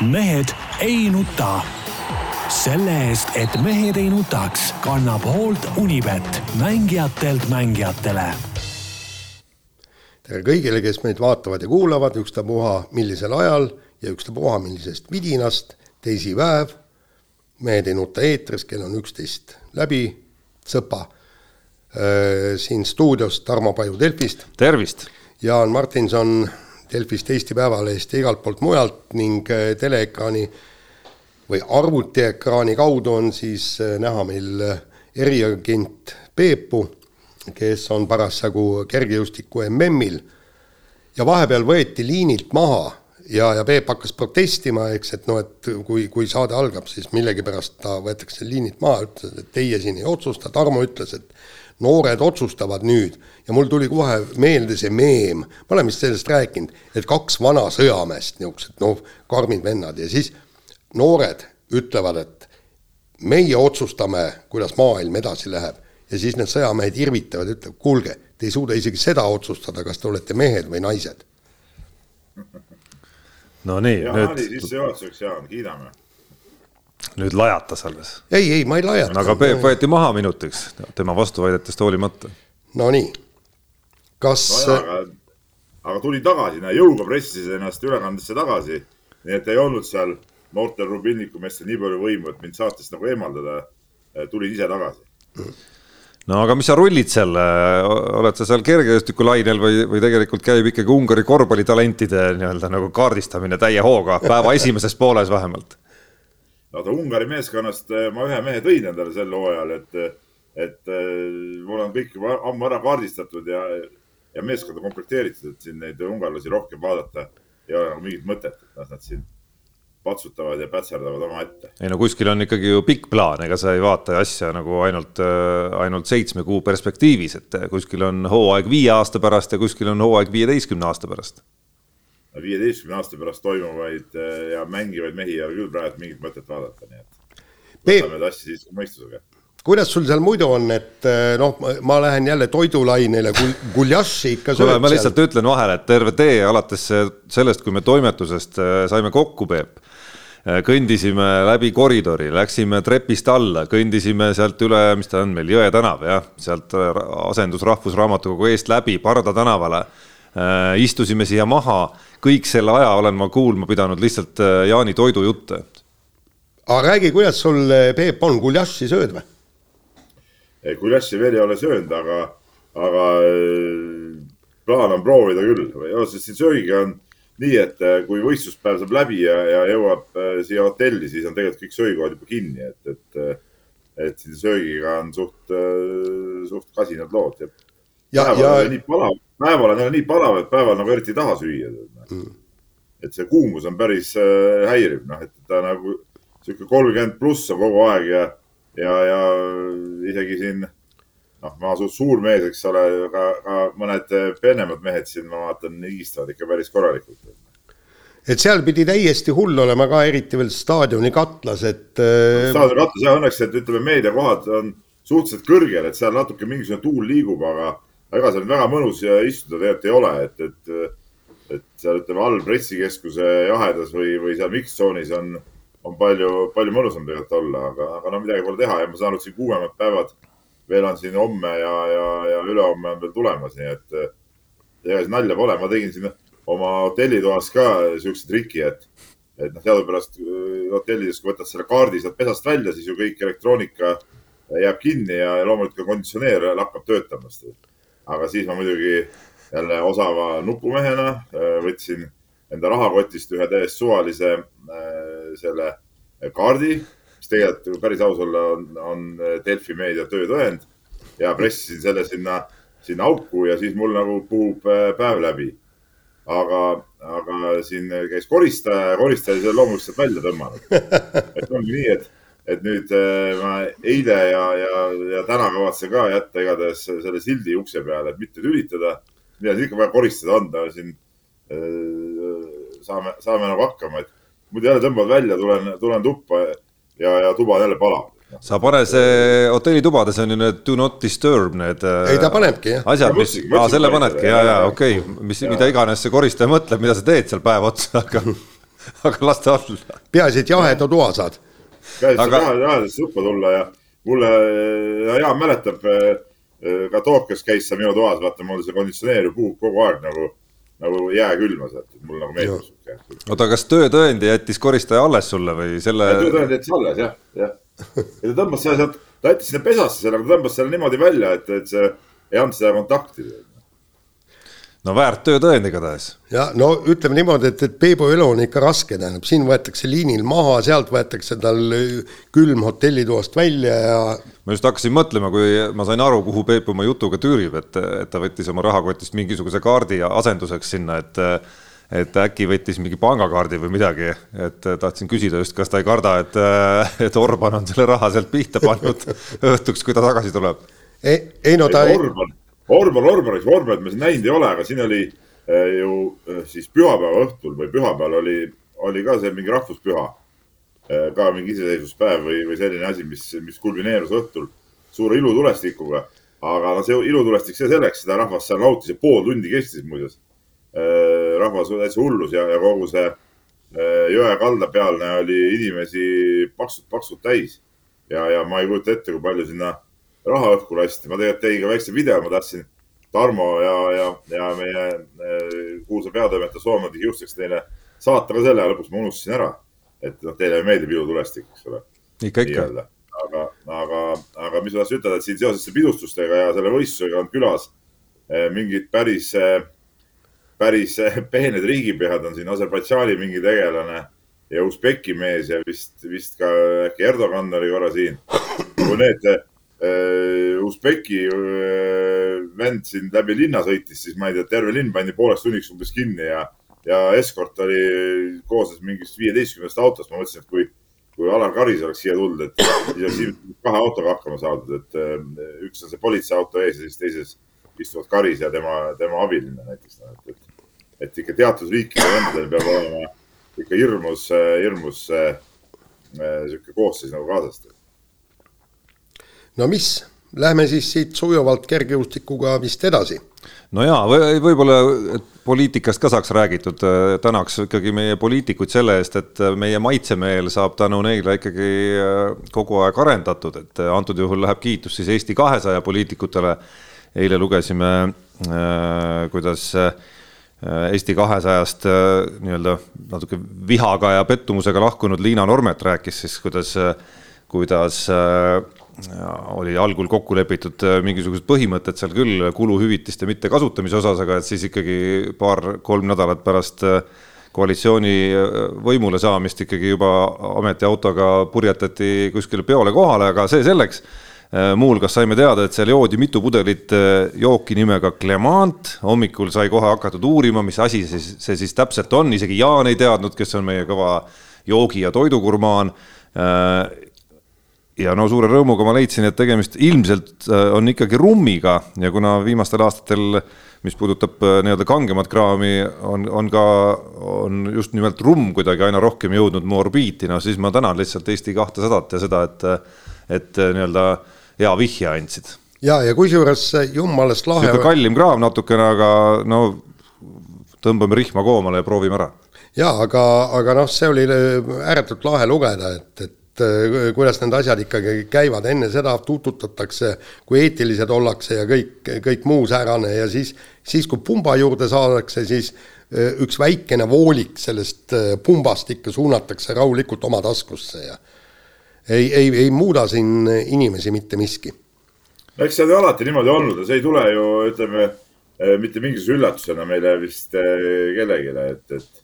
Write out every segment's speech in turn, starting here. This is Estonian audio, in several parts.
mehed ei nuta. selle eest, et mehed ei nutaks, kannab hoolt Unibet, mängijatelt mängijatele. tere kõigile, kes meid vaatavad ja kuulavad, ükstapuha millisel ajal ja ükstapuha millisest vidinast, teisipäev. mehed ei nuta eetris, kell on üksteist läbi, sõpa siin stuudios Tarmo Paju Delfist. tervist! Jaan Martinson Delfist, Eesti Päevalehest ja igalt poolt mujalt ning äh, teleekraani või arvutiekraani kaudu on siis äh, näha meil äh, eriagent Peepu, kes on parasjagu kergejõustiku MM-il ja vahepeal võeti liinilt maha ja, ja Peep hakkas protestima, eks, et noh, et kui, kui saade algab, siis millegipärast ta võetakse liinilt maha, ütles, et teie siin ei otsusta, Tarmo ütles, et noored otsustavad nüüd ja mul tuli kohe meelde see meem, ma olen vist sellest rääkinud, et kaks vana sõjameest, niisugused noh, karmid vennad ja siis noored ütlevad, et meie otsustame, kuidas maailm edasi läheb ja siis need sõjamehed irvitavad, ütlevad, kuulge, te ei suuda isegi seda otsustada, kas te olete mehed või naised. no nii. Jaani sissejuhatuseks, Jaan, kiidame nüüd lajatas alles. ei, ei, ma ei lajata. aga Peep võeti maha minutiks tema vastuväidetest hoolimata. Nonii, kas no. Aga, aga tuli tagasi, jõuga pressis ennast ülekandesse tagasi. nii et ei olnud seal noortel Rubinniku meestel nii palju võimu, et mind saatest nagu eemaldada. tulid ise tagasi. no aga mis sa rullid seal, oled sa seal kergejõustikulainel või, või tegelikult käib ikkagi Ungari korvpallitalentide nii-öelda nagu kaardistamine täie hooga päeva esimeses pooles vähemalt vaata Ungari meeskonnast eh, ma ühe mehe tõin endale sel hooajal, et, et eh, mul on kõik juba ammu ära kaardistatud ja, ja meeskond on komplekteeritud, et siin neid ungarlasi rohkem vaadata ei ole nagu mingit mõtet, et las nad siin patsutavad ja pätserdavad omaette. ei no kuskil on ikkagi ju pikk plaan, ega sa ei vaata asja nagu ainult, äh, ainult seitsme kuu perspektiivis, et kuskil on hooaeg viie aasta pärast ja kuskil on hooaeg viieteistkümne aasta pärast viieteistkümne aasta pärast toimuvaid eh, ja mängivaid mehi ei ole küll praegu mingit mõtet vaadata, nii et võtame neid asju siis mõistusega. kuidas sul seal muidu on, et eh, noh, ma lähen jälle toidulainele gul,, guljaši ikka sööd seal? ma lihtsalt ütlen vahele, et terve tee alates sellest, kui me toimetusest eh, saime kokku, Peep kõndisime läbi koridori, läksime trepist alla, kõndisime sealt üle, mis ta on meil, Jõe tänav jah, sealt asendus Rahvusraamatukogu eest läbi Parda tänavale. Istusime siia maha kõik selle aja olen ma kuulma pidanud lihtsalt äh, Jaani toidujutte. aga räägi, kuidas sul, äh, Peep, on, guljaši sööd või? guljaši veel ei ole söönud, aga, aga äh, plaan on proovida küll. sest siin söögiga on nii, et kui võistluspäev saab läbi ja, ja jõuab siia hotelli, siis on tegelikult kõik söögikohad juba kinni, et, et, et siin söögiga on suht, suht kasinad lood. ja, ja, ja. päeval on jälle nii palav, et päeval nagu eriti ei taha süüa mm.. et see kuumus on päris äh, häiriv, noh, et ta nagu sihuke kolmkümmend pluss on kogu aeg ja, ja, ja isegi siin noh, ma suht suur mees, eks ole, aga, aga mõned peenemad mehed siin, ma vaatan, higistavad ikka päris korralikult. et seal pidi täiesti hull olema ka, eriti veel staadioni katlas, et. Äh, staadioni katlas ja õnneks, et ütleme, meediakohad on suhteliselt kõrgel, et seal natuke mingisugune tuul liigub, aga ega seal väga mõnus istuda tegelikult ei ole, et, et, et seal ütleme all pressikeskuse jahedas või, või seal mikstsoonis on, on palju, palju mõnusam tegelikult olla, aga, aga no midagi pole teha. Ja ma saan aru, et siin kuumemad päevad veel on siin homme ja, ja, ja ülehomme on veel tulemas, nii et ega siin nalja pole, ma tegin siin oma hotellitoas ka siukse triki, et, et noh, teadupärast äh, hotellides, kui võtad selle kaardi sealt pesast välja, siis ju kõik elektroonika jääb kinni ja, loomulikult ka konditsioneer lakkab töötamast aga siis ma muidugi jälle osava nupumehena äh, võtsin enda rahakotist ühe täiesti suvalise äh, selle kaardi, mis tegelikult päris aus olla on, on Delfi meedia töötõend ja pressisin selle sinna, sinna auku ja siis mul nagu puhub äh, päev läbi. aga, aga siin käis koristaja ja koristaja selle loomulikult välja tõmmanud. et ongi nii, et et nüüd äh, ma eile ja, ja, ja täna kavatsen ka jätta igatahes selle sildi ukse peale, et mitte tülitada. mida siin ikka vaja koristada anda, siin äh, saame, saame nagu hakkama, et muidu jälle tõmbad välja, tulen, tulen tuppa ja, ja tuba on jälle palav sa pane see hotellitubades on ju need do not disturb need. Äh, ei, ta panebki jah. asjad, mis, aa selle panedki ja, ja okei okay., mis, mida iganes see koristaja mõtleb, mida sa teed seal päev otsa, aga aga las ta olla. peaasi, et jaheda toa saad. Aga... jahedasse tuppa tulla ja mulle, Jaan mäletab, ka Tookes käis seal minu toas, vaata mul see konditsioneer ju puhub kogu aeg nagu, nagu jääkülma sealt, et mul nagu meeldib sihuke. oota, kas töötõendi jättis koristaja alles sulle või selle? töötõend jättis alles jah, jah. ja ta tõmbas selle sealt, ta jättis sinna pesasse selle, aga ta tõmbas selle niimoodi välja, et, et see ei andnud seda kontakti no väärt töötõend igatahes. ja no ütleme niimoodi, et, et Peebu elu on ikka raske, tähendab, siin võetakse liinil maha, sealt võetakse tal külm hotellitoast välja ja. ma just hakkasin mõtlema, kui ma sain aru, kuhu Peep oma jutuga tüürib, et, et ta võttis oma rahakotist mingisuguse kaardi asenduseks sinna, et et äkki võttis mingi pangakaardi või midagi, et tahtsin küsida just, kas ta ei karda, et, et Orban on selle raha sealt pihta pannud õhtuks, kui ta tagasi tuleb. ei, ei no ta ei. Orban Orban Orbaniks, Orbanit me siin näinud ei ole, aga siin oli äh, ju äh, siis pühapäeva õhtul või pühapäeval oli, oli ka see mingi rahvuspüha. Äh, ka mingi iseseisvuspäev või, või selline asi, mis, mis kulmineerus õhtul suure ilutulestikuga. aga no see ilutulestik, see selleks, seda rahvas seal nautis ja pool tundi kestis muuseas. rahvas oli täitsa hullus ja, ja kogu see jõe kalda pealne oli inimesi paksult-paksult täis. ja, ja ma ei kujuta ette, kui palju sinna raha õhku lasti. ma tegelikult tegin ka väikse video, ma tahtsin Tarmo ja, ja, ja meie kuulsa peatoimetaja Soome tegi juusteks teile saata ka selle ja lõpuks ma unustasin ära. et noh, teile meeldib ilutulestik, eks ole. ikka, ikka. aga, aga, aga mis ma tahtsin ütelda, et siin seoses pidustustega ja selle võistlusega on külas eh, mingid päris, eh, päris eh, peened riigipead on siin, Aserbaidžaani mingi tegelane ja Usbeki mees ja vist, vist ka äkki Erdogan oli korra siin. kui need Usbeki äh, vend siin läbi linna sõitis, siis ma ei tea, terve linn pandi pooleks tunniks umbes kinni ja, ja eskort oli, koosnes mingist viieteistkümnest autost. ma mõtlesin, et kui, kui Alar Karis oleks siia tulnud, et siis oleks ilmselt kahe autoga hakkama saadud, et äh, üks on see politseiauto ees ja siis teises istuvad Karis ja tema, tema abiline näiteks no,. et, et, et ikka teatud riikide vendadel peab olema ikka hirmus, hirmus sihuke koosseis nagu kaasas no mis, lähme siis siit sujuvalt kergejõustikuga vist edasi. no jaa või, võib-olla poliitikast ka saaks räägitud, tänaks ikkagi meie poliitikuid selle eest, et meie maitsemeel saab tänu neile ikkagi äh, kogu aeg arendatud, et antud juhul läheb kiitus siis Eesti kahesaja poliitikutele. eile lugesime, äh, kuidas äh, Eesti kahesajast nii-öelda natuke vihaga ja pettumusega lahkunud Liina Normet rääkis siis, kuidas, kuidas oli algul kokku lepitud äh, mingisugused põhimõtted seal küll kuluhüvitiste mittekasutamise osas, aga et siis ikkagi paar-kolm nädalat pärast äh, koalitsiooni äh, võimule saamist ikkagi juba ametiautoga purjetati kuskile peole kohale, aga see selleks. muuhulgas saime teada, et seal joodi mitu pudelit jooki nimega Clement, hommikul sai kohe hakatud uurima, mis asi see, see siis täpselt on, isegi Jaan ei teadnud, kes on meie kõva joogi- ja toidugurmaan ja no suure rõõmuga ma leidsin, et tegemist ilmselt äh, on ikkagi rummiga ja kuna viimastel aastatel, mis puudutab äh, nii-öelda kangemat kraami, on, on ka, on just nimelt rumm kuidagi aina rohkem jõudnud mu orbiiti, no siis ma tänan lihtsalt Eesti kahtesadat ja seda, et, et äh, nii-öelda hea vihje andsid. ja, ja kusjuures jumalast lahe. niisugune kallim kraam natukene, aga no tõmbame rihma koomale ja proovime ära ja aga, aga noh, see oli ääretult lahe lugeda, et, et kuidas need asjad ikkagi käivad, enne seda tututatakse, kui eetilised ollakse ja kõik, kõik muu säärane ja siis, siis kui pumba juurde saadakse, siis äh, üks väikene voolik sellest äh, pumbast ikka suunatakse rahulikult oma taskusse ja ei, ei, ei muuda siin inimesi mitte miski. eks see on alati niimoodi olnud ja see ei tule ju, ütleme, mitte mingisuguse üllatusena meile vist kellelegi, et, et,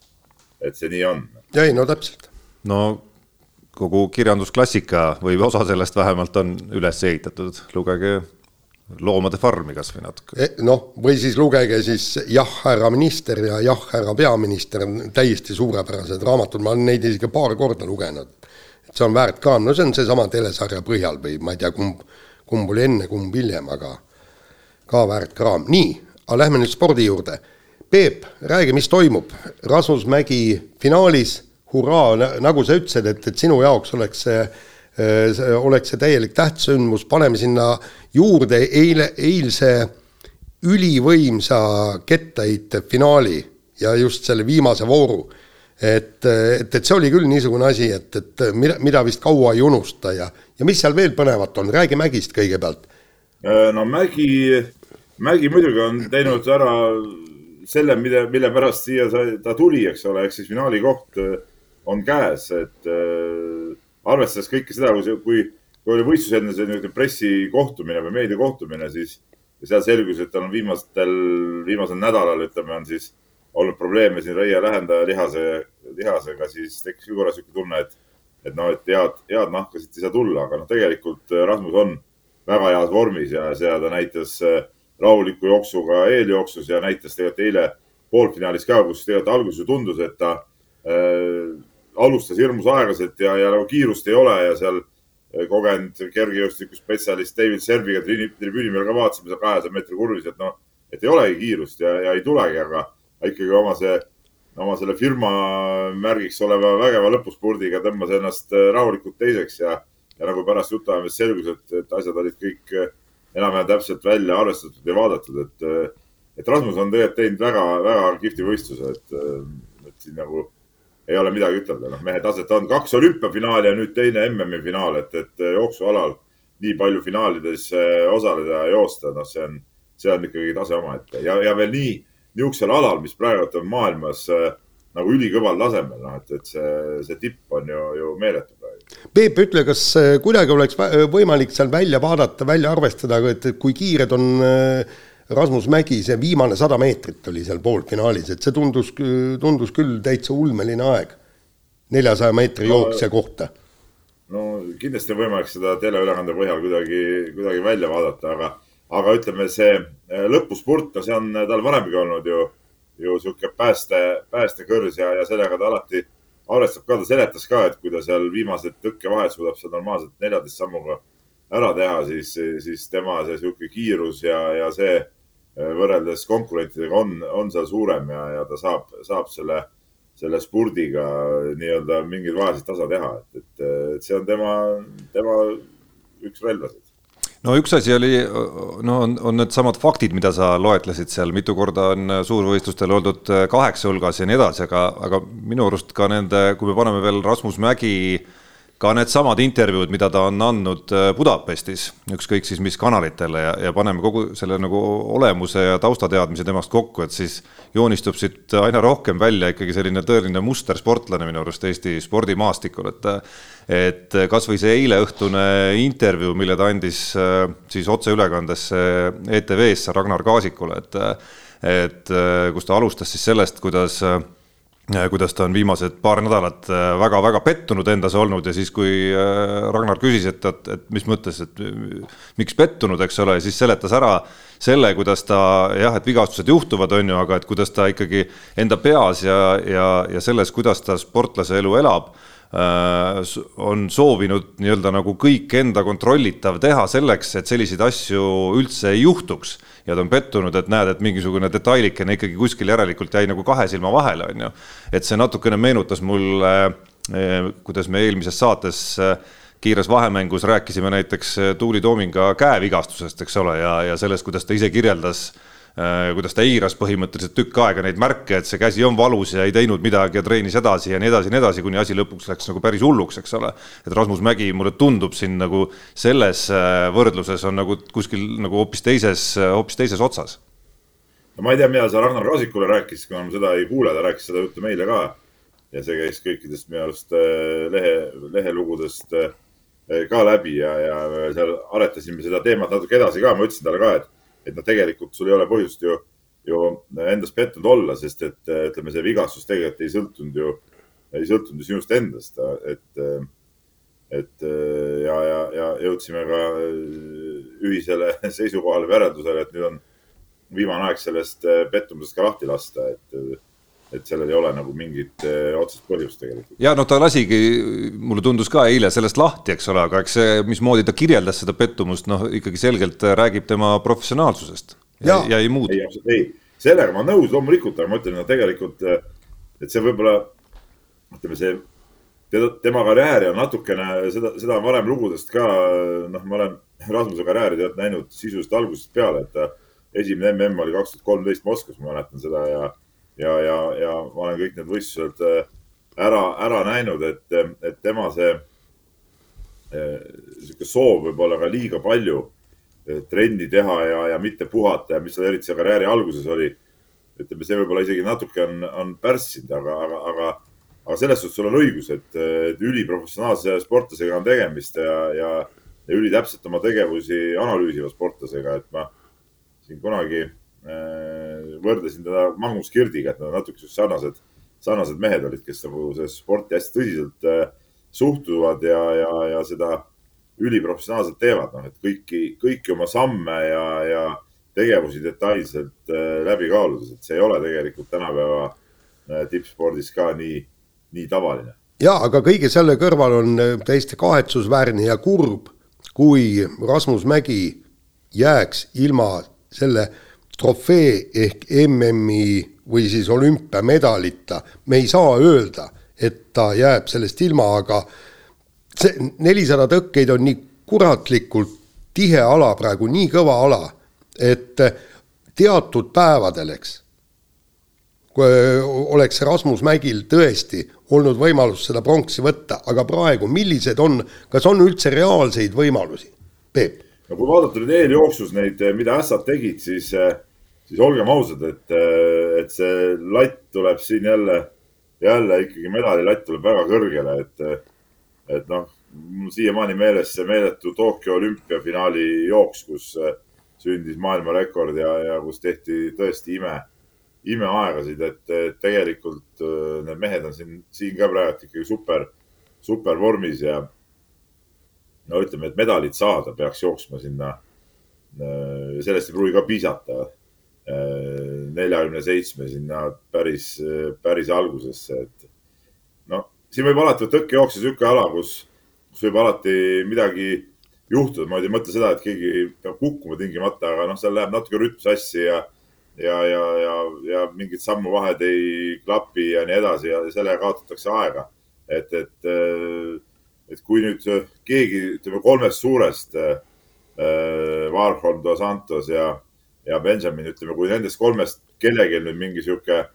et see nii on. ei, no täpselt. no kogu kirjandusklassika või osa sellest vähemalt on üles ehitatud, lugege Loomade farmi kas või natuke. E, noh, või siis lugege siis Jah, härra minister ja Jah, härra peaminister, täiesti suurepärased raamatud, ma olen neid isegi paar korda lugenud. see on väärt ka, no see on seesama telesarja põhjal või ma ei tea, kumb, kumb oli enne, kumb hiljem, aga ka väärt kraam. nii, aga lähme nüüd spordi juurde. Peep, räägi, mis toimub, Rasmus Mägi finaalis hurraa, nagu sa ütlesid, et, et sinu jaoks oleks see, see, oleks see täielik tähtsündmus, paneme sinna juurde eile, eilse ülivõimsa kettaheite finaali ja just selle viimase vooru. et, et, et see oli küll niisugune asi, et, et mida, mida vist kaua ei unusta ja, ja mis seal veel põnevat on, räägi Mägist kõigepealt. Äh, no Mägi, Mägi muidugi on teinud ära selle, mille, mille pärast siia ta tuli, eks ole, ehk siis finaali koht äh, on käes, et äh, arvestades kõike seda, kui, kui, oli võistluse enne see niisugune pressikohtumine või meediakohtumine, siis seal selgus, et tal on viimastel, viimasel nädalal, ütleme, on siis olnud probleeme siin reie lähendaja lihase, lihasega, siis tekkis küll korra niisugune tunne, et, et noh, et head, head nahka siit ei saa tulla, aga noh, tegelikult äh, Rasmus on väga heas vormis ja seda ta näitas äh, rahuliku jooksuga eeljooksus ja näitas tegelikult eile poolfinaalis ka, kus tegelikult alguses ju tundus, et ta äh, alustas hirmus aeglaselt ja, ja nagu kiirust ei ole ja seal äh, kogenud kergejõustikuspetsialist David Serviga tribüüni peal ka vaatasime seal kahesaja meetri kurvis, et noh, et ei olegi kiirust ja, ja ei tulegi, aga ikkagi oma see, oma selle firma märgiks oleva vägeva lõpuspurdiga tõmbas ennast äh, rahulikult teiseks ja, ja nagu pärast jutuajamist selgus, et, et asjad olid kõik äh, enam-vähem täpselt välja arvestatud ja vaadatud, et, et Rasmus on tegelikult teinud väga-väga kihvti võistluse, et, et siin nagu ei ole midagi ütelda, noh, mehe taset on kaks olümpiafinaali ja nüüd teine MM-i finaal, et, et jooksualal nii palju finaalides osaleda ja joosta, noh, see on, see on ikkagi tase omaette ja, ja veel nii niisugusel alal, mis praegu on maailmas äh, nagu ülikõval tasemel, noh, et, et see, see tipp on ju, ju meeletu praegu. Peep, ütle, kas kuidagi oleks võimalik seal välja vaadata, välja arvestada, et kui kiired on äh, Rasmus Mägi, see viimane sada meetrit oli seal poolfinaalis, et see tundus, tundus küll täitsa ulmeline aeg. neljasaja meetri no, jooksja kohta. no kindlasti on võimalik seda teleülekande põhjal kuidagi, kuidagi välja vaadata, aga aga ütleme, see eh, lõpuspurt, no see on tal varemgi olnud ju, ju sihuke pääste, päästekõrs ja, ja sellega ta alati arvestab ka, ta seletas ka, et kui ta seal viimased tõkkevahed suudab seal normaalselt neljateist sammuga ära teha, siis, siis tema see sihuke kiirus ja, ja see võrreldes konkurentidega on, on seal suurem ja, ja ta saab, saab selle, selle spurdiga nii-öelda mingeid vahesid tasa teha, et, et, et see on tema, tema üks relvasid. No üks asi oli, no on, on needsamad faktid, mida sa loetlesid seal, mitu korda on suurvõistlustel oldud kaheksa hulgas ja nii edasi, aga, aga minu arust ka nende, kui me paneme veel Rasmus Mägi ka needsamad intervjuud, mida ta on andnud Budapestis, ükskõik siis mis kanalitele ja, ja paneme kogu selle nagu olemuse ja taustateadmise temast kokku, et siis joonistub siit aina rohkem välja ikkagi selline tõeline mustersportlane minu arust Eesti spordimaastikul, et et kasvõi see eileõhtune intervjuu, mille ta andis äh, siis otseülekandes ETV-sse Ragnar Kaasikule, et et äh, kus ta alustas siis sellest, kuidas äh, kuidas ta on viimased paar nädalat väga-väga pettunud endas olnud ja siis, kui Ragnar küsis, et, et, et mis mõttes, et miks pettunud, eks ole, siis seletas ära selle, kuidas ta jah, et vigastused juhtuvad, on ju, aga et kuidas ta ikkagi enda peas ja, ja, ja selles, kuidas ta sportlase elu elab Äh, on soovinud nii-öelda nagu kõik enda kontrollitav teha selleks, et selliseid asju üldse ei juhtuks. ja ta on pettunud, et näed, et mingisugune detailikene ikkagi kuskil järelikult jäi nagu kahe silma vahele, on ju. et see natukene meenutas mulle, äh, kuidas me eelmises saates äh, kiires vahemängus rääkisime näiteks Tuuli Toominga käevigastusest, eks ole, ja, ja sellest, kuidas ta ise kirjeldas äh, Äh, kuidas ta eiras põhimõtteliselt tükk aega neid märke, et see käsi on valus ja ei teinud midagi ja treenis edasi ja nii edasi ja nii edasi, kuni asi lõpuks läks nagu päris hulluks, eks ole. et Rasmus Mägi, mulle tundub siin nagu selles äh, võrdluses on nagu kuskil nagu hoopis teises, hoopis teises otsas. no ma ei tea, mida sa Ragnar Kasikule rääkis, kuna ma seda ei kuule, ta rääkis seda juttu meile ka. ja see käis kõikidest minu arust äh, lehe, lehelugudest ka läbi ja, ja seal aretasime seda teemat natuke edasi ka, ma ütlesin talle ka, et et noh, tegelikult sul ei ole põhjust ju, ju endas pettunud olla, sest et ütleme, see vigastus tegelikult ei sõltunud ju, ei sõltunud ju sinust endast, et, et ja, ja, ja jõudsime ka ühisele seisukohale või järeldusele, et nüüd on viimane aeg sellest pettumusest ka lahti lasta, et et sellel ei ole nagu mingit eh, otsest põhjust tegelikult. ja noh, ta lasigi, mulle tundus ka eile sellest lahti, eks ole, aga eks see, mismoodi ta kirjeldas seda pettumust, noh ikkagi selgelt räägib tema professionaalsusest ja, ja, ja ei muud. ei, ei, sellega ma nõus loomulikult, aga ma ütlen, no tegelikult, et see võib-olla, ütleme see tema karjääri on natukene, seda, seda on varem lugudest ka, noh, ma olen Rasmuse karjääri tead näinud sisuliselt algusest peale, et ta esimene mm oli kaks tuhat kolmteist Moskvas, ma mäletan seda ja ja, ja, ja ma olen kõik need võistlused äh, ära, ära näinud, et, et tema see niisugune soov võib-olla ka liiga palju trenni teha ja, ja mitte puhata ja mis tal eriti seal karjääri alguses oli. ütleme, see võib-olla isegi natuke on, on pärssinud, aga, aga, aga, aga selles suhtes sul on õigus, et, et üliprofessionaalse sportlasega on tegemist ja, ja, ja ülitäpselt oma tegevusi analüüsiva sportlasega, et ma siin kunagi äh, võrdlesin teda Magnus Kirdiga, et nad on natuke sarnased, sarnased mehed olid, kes nagu sellesse sporti hästi tõsiselt äh, suhtuvad ja, ja, ja seda üliprofessionaalselt teevad, noh, et kõiki, kõiki oma samme ja, ja tegevusi detailselt äh, läbi kaaludes, et see ei ole tegelikult tänapäeva äh, tippspordis ka nii, nii tavaline. ja aga kõige selle kõrval on äh, täiesti kahetsusväärne ja kurb, kui Rasmus Mägi jääks ilma selle trofee ehk MM-i või siis olümpiamedalita, me ei saa öelda, et ta jääb sellest ilma, aga see nelisada tõkkeid on nii kuratlikult tihe ala praegu, nii kõva ala, et teatud päevadel, eks, oleks Rasmus Mägil tõesti olnud võimalus seda pronksi võtta, aga praegu, millised on, kas on üldse reaalseid võimalusi, Peep? No kui vaadata nüüd eeljooksus neid, mida ässad tegid, siis, siis olgem ausad, et, et see latt tuleb siin jälle, jälle ikkagi medalilatt tuleb väga kõrgele, et, et noh, mul siiamaani meeles see meeletu Tokyo olümpiafinaali jooks, kus sündis maailmarekord ja, ja kus tehti tõesti ime, imeaegasid, et tegelikult need mehed on siin, siin ka praegu ikkagi super, super vormis ja no ütleme, et medalit saada, peaks jooksma sinna. Äh, sellest ei pruugi ka piisata. Äh, neljakümne seitsme sinna päris, päris algusesse, et noh, siin võib alati tõkkejooksis niisugune ala, kus, kus võib alati midagi juhtuda, ma ei mõtle seda, et keegi peab kukkuma tingimata, aga noh, seal läheb natuke rütm sassi ja, ja, ja, ja, ja mingid sammuvahed ei klapi ja nii edasi ja sellega kaotatakse aega. et, et äh, et kui nüüd äh, keegi, ütleme kolmest suurest äh,, äh, Warhol, Dos Santos ja, ja Benjamin, ütleme, kui nendest kolmest kellelgi nüüd mingi sihuke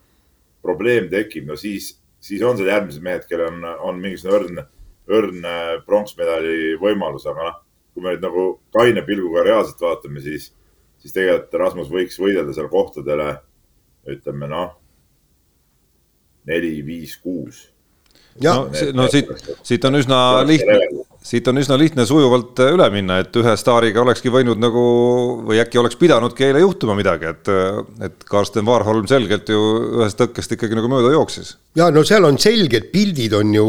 probleem tekib, no siis, siis on seal järgmised mehed, kellel on, on mingisugune õrn, õrn äh, pronksmedali võimalus, aga noh, kui me nüüd nagu kaine pilguga reaalselt vaatame, siis, siis tegelikult Rasmus võiks võidelda seal kohtadele, ütleme noh, neli, viis, kuus no, no siit, siit on üsna lihtne, siit on üsna lihtne sujuvalt üle minna, et ühe staariga olekski võinud nagu või äkki oleks pidanudki eile juhtuma midagi, et, et Karsten Warholm selgelt ju ühest tõkkest ikkagi nagu mööda jooksis. ja no seal on selged pildid on ju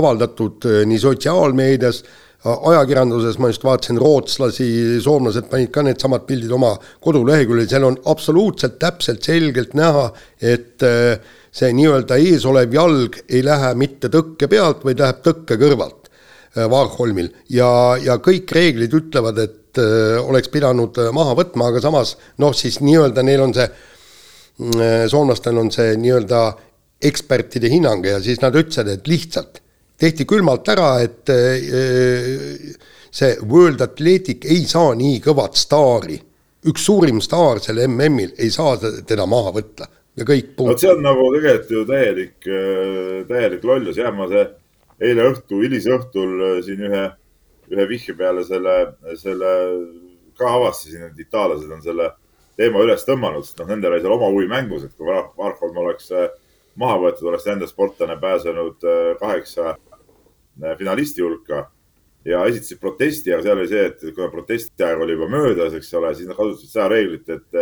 avaldatud eh, nii sotsiaalmeedias, ajakirjanduses ma just vaatasin rootslasi, soomlased panid ka needsamad pildid oma koduleheküljel, seal on absoluutselt täpselt selgelt näha, et äh, see nii-öelda eesolev jalg ei lähe mitte tõkke pealt, vaid läheb tõkke kõrvalt äh, Vaagholmil ja, ja kõik reeglid ütlevad, et öö, äh, oleks pidanud äh, maha võtma, aga samas noh, siis nii-öelda neil on see, mm, soomlastel on see nii-öelda ekspertide hinnang ja siis nad ütlesid, et lihtsalt. Tehti külmalt ära, et öö, see World Athletic ei saa nii kõvat staari, üks suurim staar seal MM-il ei saa teda maha võtta ja kõik vot see on nagu tegelikult ju täielik, äh, täielik lollus, jah, ma see eile õhtu, hilisõhtul äh, siin ühe, ühe vihje peale selle, selle ka avastasin, et itaallased on selle teema üles tõmmanud, sest noh, nendel oli seal oma huvi mängus, et kui Varholm oleks äh, maha võetud, oleks nende sportlane pääsenud kaheksa finalisti hulka ja esitasid protesti, aga seal oli see, et kuna protesti aeg oli juba möödas, eks ole, siis nad kasutasid seda reeglit, et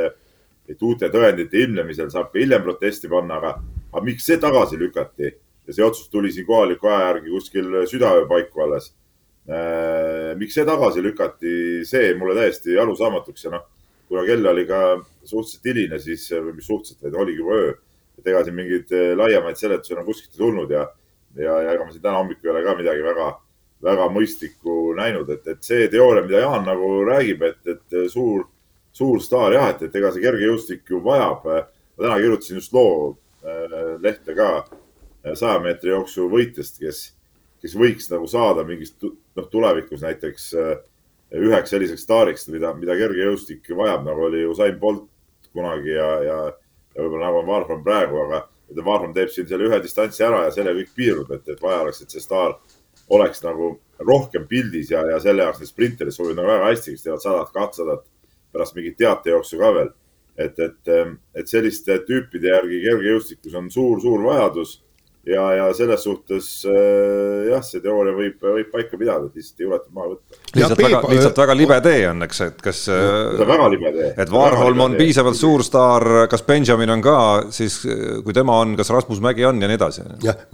et uute tõendite ilmnemisel saab hiljem protesti panna, aga, aga miks see tagasi lükati ja see otsus tuli siin kohaliku aja järgi kuskil südaöö paiku alles. Äh, miks see tagasi lükati, see mulle täiesti arusaamatuks ja noh, kuna kell oli ka suhteliselt hiline, siis, või mis suhteliselt, vaid oligi juba öö. et ega siin mingeid äh, laiemaid seletusi enam kuskilt ei tulnud ja, ja, ja ega ma siin täna hommikul ei ole ka midagi väga, väga mõistlikku näinud, et, et see teooria, mida Jaan nagu räägib, et, et suur suur staar jah, et, et ega see kergejõustik ju vajab. ma täna kirjutasin just loo äh, lehte ka äh, saja meetri jooksu võitjast, kes, kes võiks nagu saada mingist noh, tulevikus näiteks äh, üheks selliseks staariks, mida, mida kergejõustik vajab, nagu oli Usain Bolt kunagi ja, ja, ja võib-olla nagu on Varfram praegu, aga, et Varrom teeb siin selle ühe distantsi ära ja sellega kõik piirdub, et, et vaja oleks, et see staar oleks nagu rohkem pildis ja, ja selle jaoks need sprinterid sobivad nagu väga hästi, kes teevad sadat, kahtsadat pärast mingit teatejooksu ka veel. et, et, et selliste tüüpide järgi kergejõustikus on suur-suur vajadus ja, ja selles suhtes äh, jah, see teooria võib, võib paika pidada, et lihtsalt ei juleta maha võtta. lihtsalt väga, lihtsalt väga libe tee on, eks, et kas. väga libe tee. et Varholm on piisavalt suur staar, kas Benjamin on ka, siis kui tema on, kas Rasmus Mägi on ja nii edasi. jah,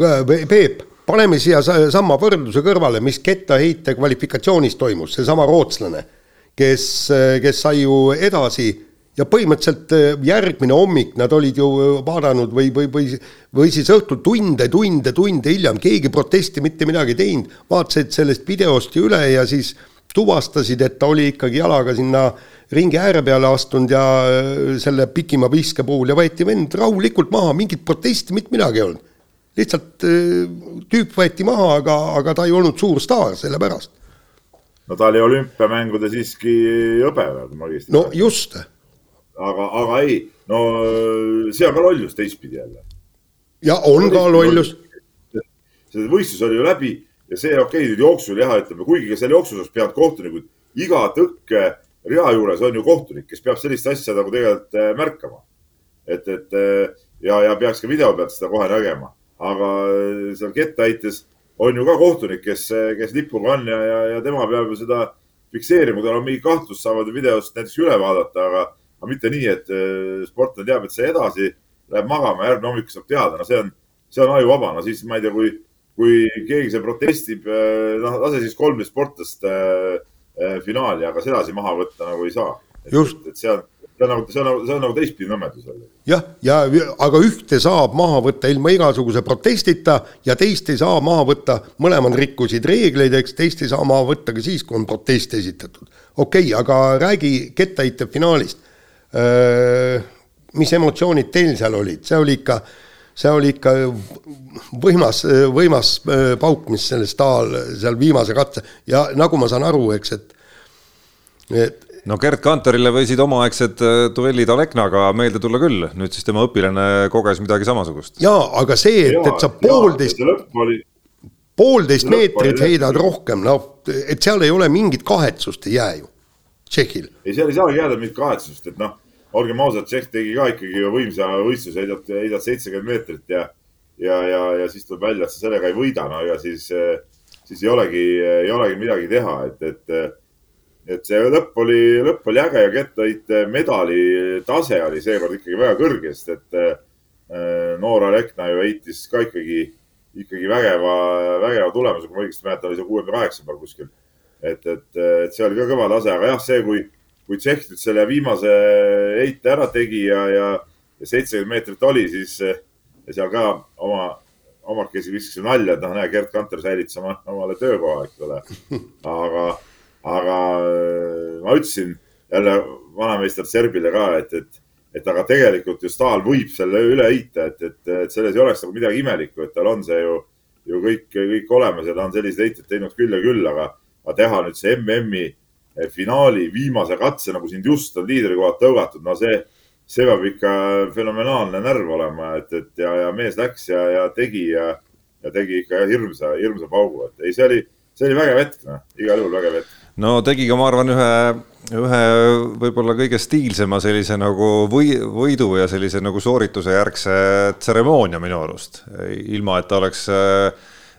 Peep, paneme siia sama võrdluse kõrvale, mis kettaheite kvalifikatsioonis toimus, seesama rootslane, kes, kes sai ju edasi ja põhimõtteliselt äh, järgmine hommik nad olid ju äh, vaadanud või, või, või, või siis õhtul tunde, tunde, tunde hiljem, keegi protesti mitte midagi teinud, vaatasid sellest videost üle ja siis tuvastasid, et ta oli ikkagi jalaga sinna ringi ääre peale astunud ja äh, selle pikima viske puhul ja võeti vend rahulikult maha, mingit protesti, mitte midagi ei olnud. lihtsalt tüüp võeti maha, aga, aga ta ei olnud suur staar selle pärast. No ta oli olümpiamängude siiski hõbe, kui ma õigesti no just aga, aga ei, no see on ka lollus teistpidi jälle. ja on ka lollus. see võistlus oli ju läbi ja see okei okay,, nüüd jooksul jah, ütleme, kuigi ka seal jooksus oleks pidanud kohtunikud, iga tõkke rea juures on ju kohtunik, kes peab sellist asja nagu tegelikult äh, märkama. et, et äh, ja, ja peaks ka video pealt seda kohe nägema, aga äh, seal kettaheites on ju ka kohtunik, kes, kes lipuga on ja, ja, ja tema peab ju seda fikseerima, kui tal on mingi kahtlus, saavad videost näiteks üle vaadata, aga aga mitte nii, et äh, sportlane teab, et see edasi läheb magama, järgmine hommik saab teada, no see on, see on ajuvaba, no siis ma ei tea, kui, kui keegi seal protestib, noh, lase siis kolmteist sportlast äh, finaali, aga sedasi maha võtta nagu ei saa. just. et see on, see on nagu, see on nagu, see on nagu teistpidi nõmedus jälle. jah, ja aga ühte saab maha võtta ilma igasuguse protestita ja teist ei saa maha võtta, mõlemad rikkusid reegleid, eks teist ei saa maha võtta ka siis, kui on protest esitatud. okei okay,, aga räägi kettaheite finaalist mis emotsioonid teil seal olid, see oli ikka, see oli ikka võimas, võimas pauk, mis selle Stahl seal viimase katse ja nagu ma saan aru, eks, et, et no Gerd Kanterile võisid omaaegsed duellid Aleknaga meelde tulla küll, nüüd siis tema õpilane koges midagi samasugust. jaa, aga see, et, et sa poolteist, poolteist meetrit heidad rohkem, no et seal ei ole mingit kahetsust, ei jää ju, Tšehhil. ei, seal ei saagi jääda mingit kahetsust, et noh olgem ausad, Tšehh tegi ka ikkagi võimsa võistluse, heidad, heidad seitsekümmend meetrit ja, ja, ja, ja siis tuleb välja, et sa sellega ei võida, no ega siis, siis ei olegi, ei olegi midagi teha, et, et, et see lõpp oli, lõpp oli äge ja kettaheite medali tase oli seekord ikkagi väga kõrge, sest et äh, noor Alekna ju heitis ka ikkagi, ikkagi vägeva, vägeva tulemuse, kui ma õigesti mäletan, oli see kuuekümne kaheksa peal kuskil. et, et, et see oli ka kõva tase, aga jah, see, kui kui Tšehh nüüd selle viimase heite ära tegi ja, ja, ja seitsekümmend meetrit oli, siis seal ka oma, omakesi viskasin nalja, et noh, näe, Gerd Kanter säilitas oma, omale töökoha, eks ole. aga, aga ma ütlesin jälle vanameister Serbile ka, et, et, et aga tegelikult ju Stahl võib selle üle heita, et, et, et selles ei oleks nagu midagi imelikku, et tal on see ju, ju kõik, kõik olemas ja ta on selliseid heiteid teinud küll ja küll, aga, aga teha nüüd see MM-i finaali viimase katse, nagu sind just on liidrikohad tõugatud, no see, see peab ikka fenomenaalne närv olema, et, et ja, ja mees läks ja, ja tegi ja, ja tegi ikka hirmsa, hirmsa paugu, et ei, see oli, see oli vägev hetk, noh, igal juhul vägev hetk. no tegi ka, ma arvan, ühe, ühe võib-olla kõige stiilsema sellise nagu või, võidu ja sellise nagu soorituse järgse tseremoonia minu arust, ilma et ta oleks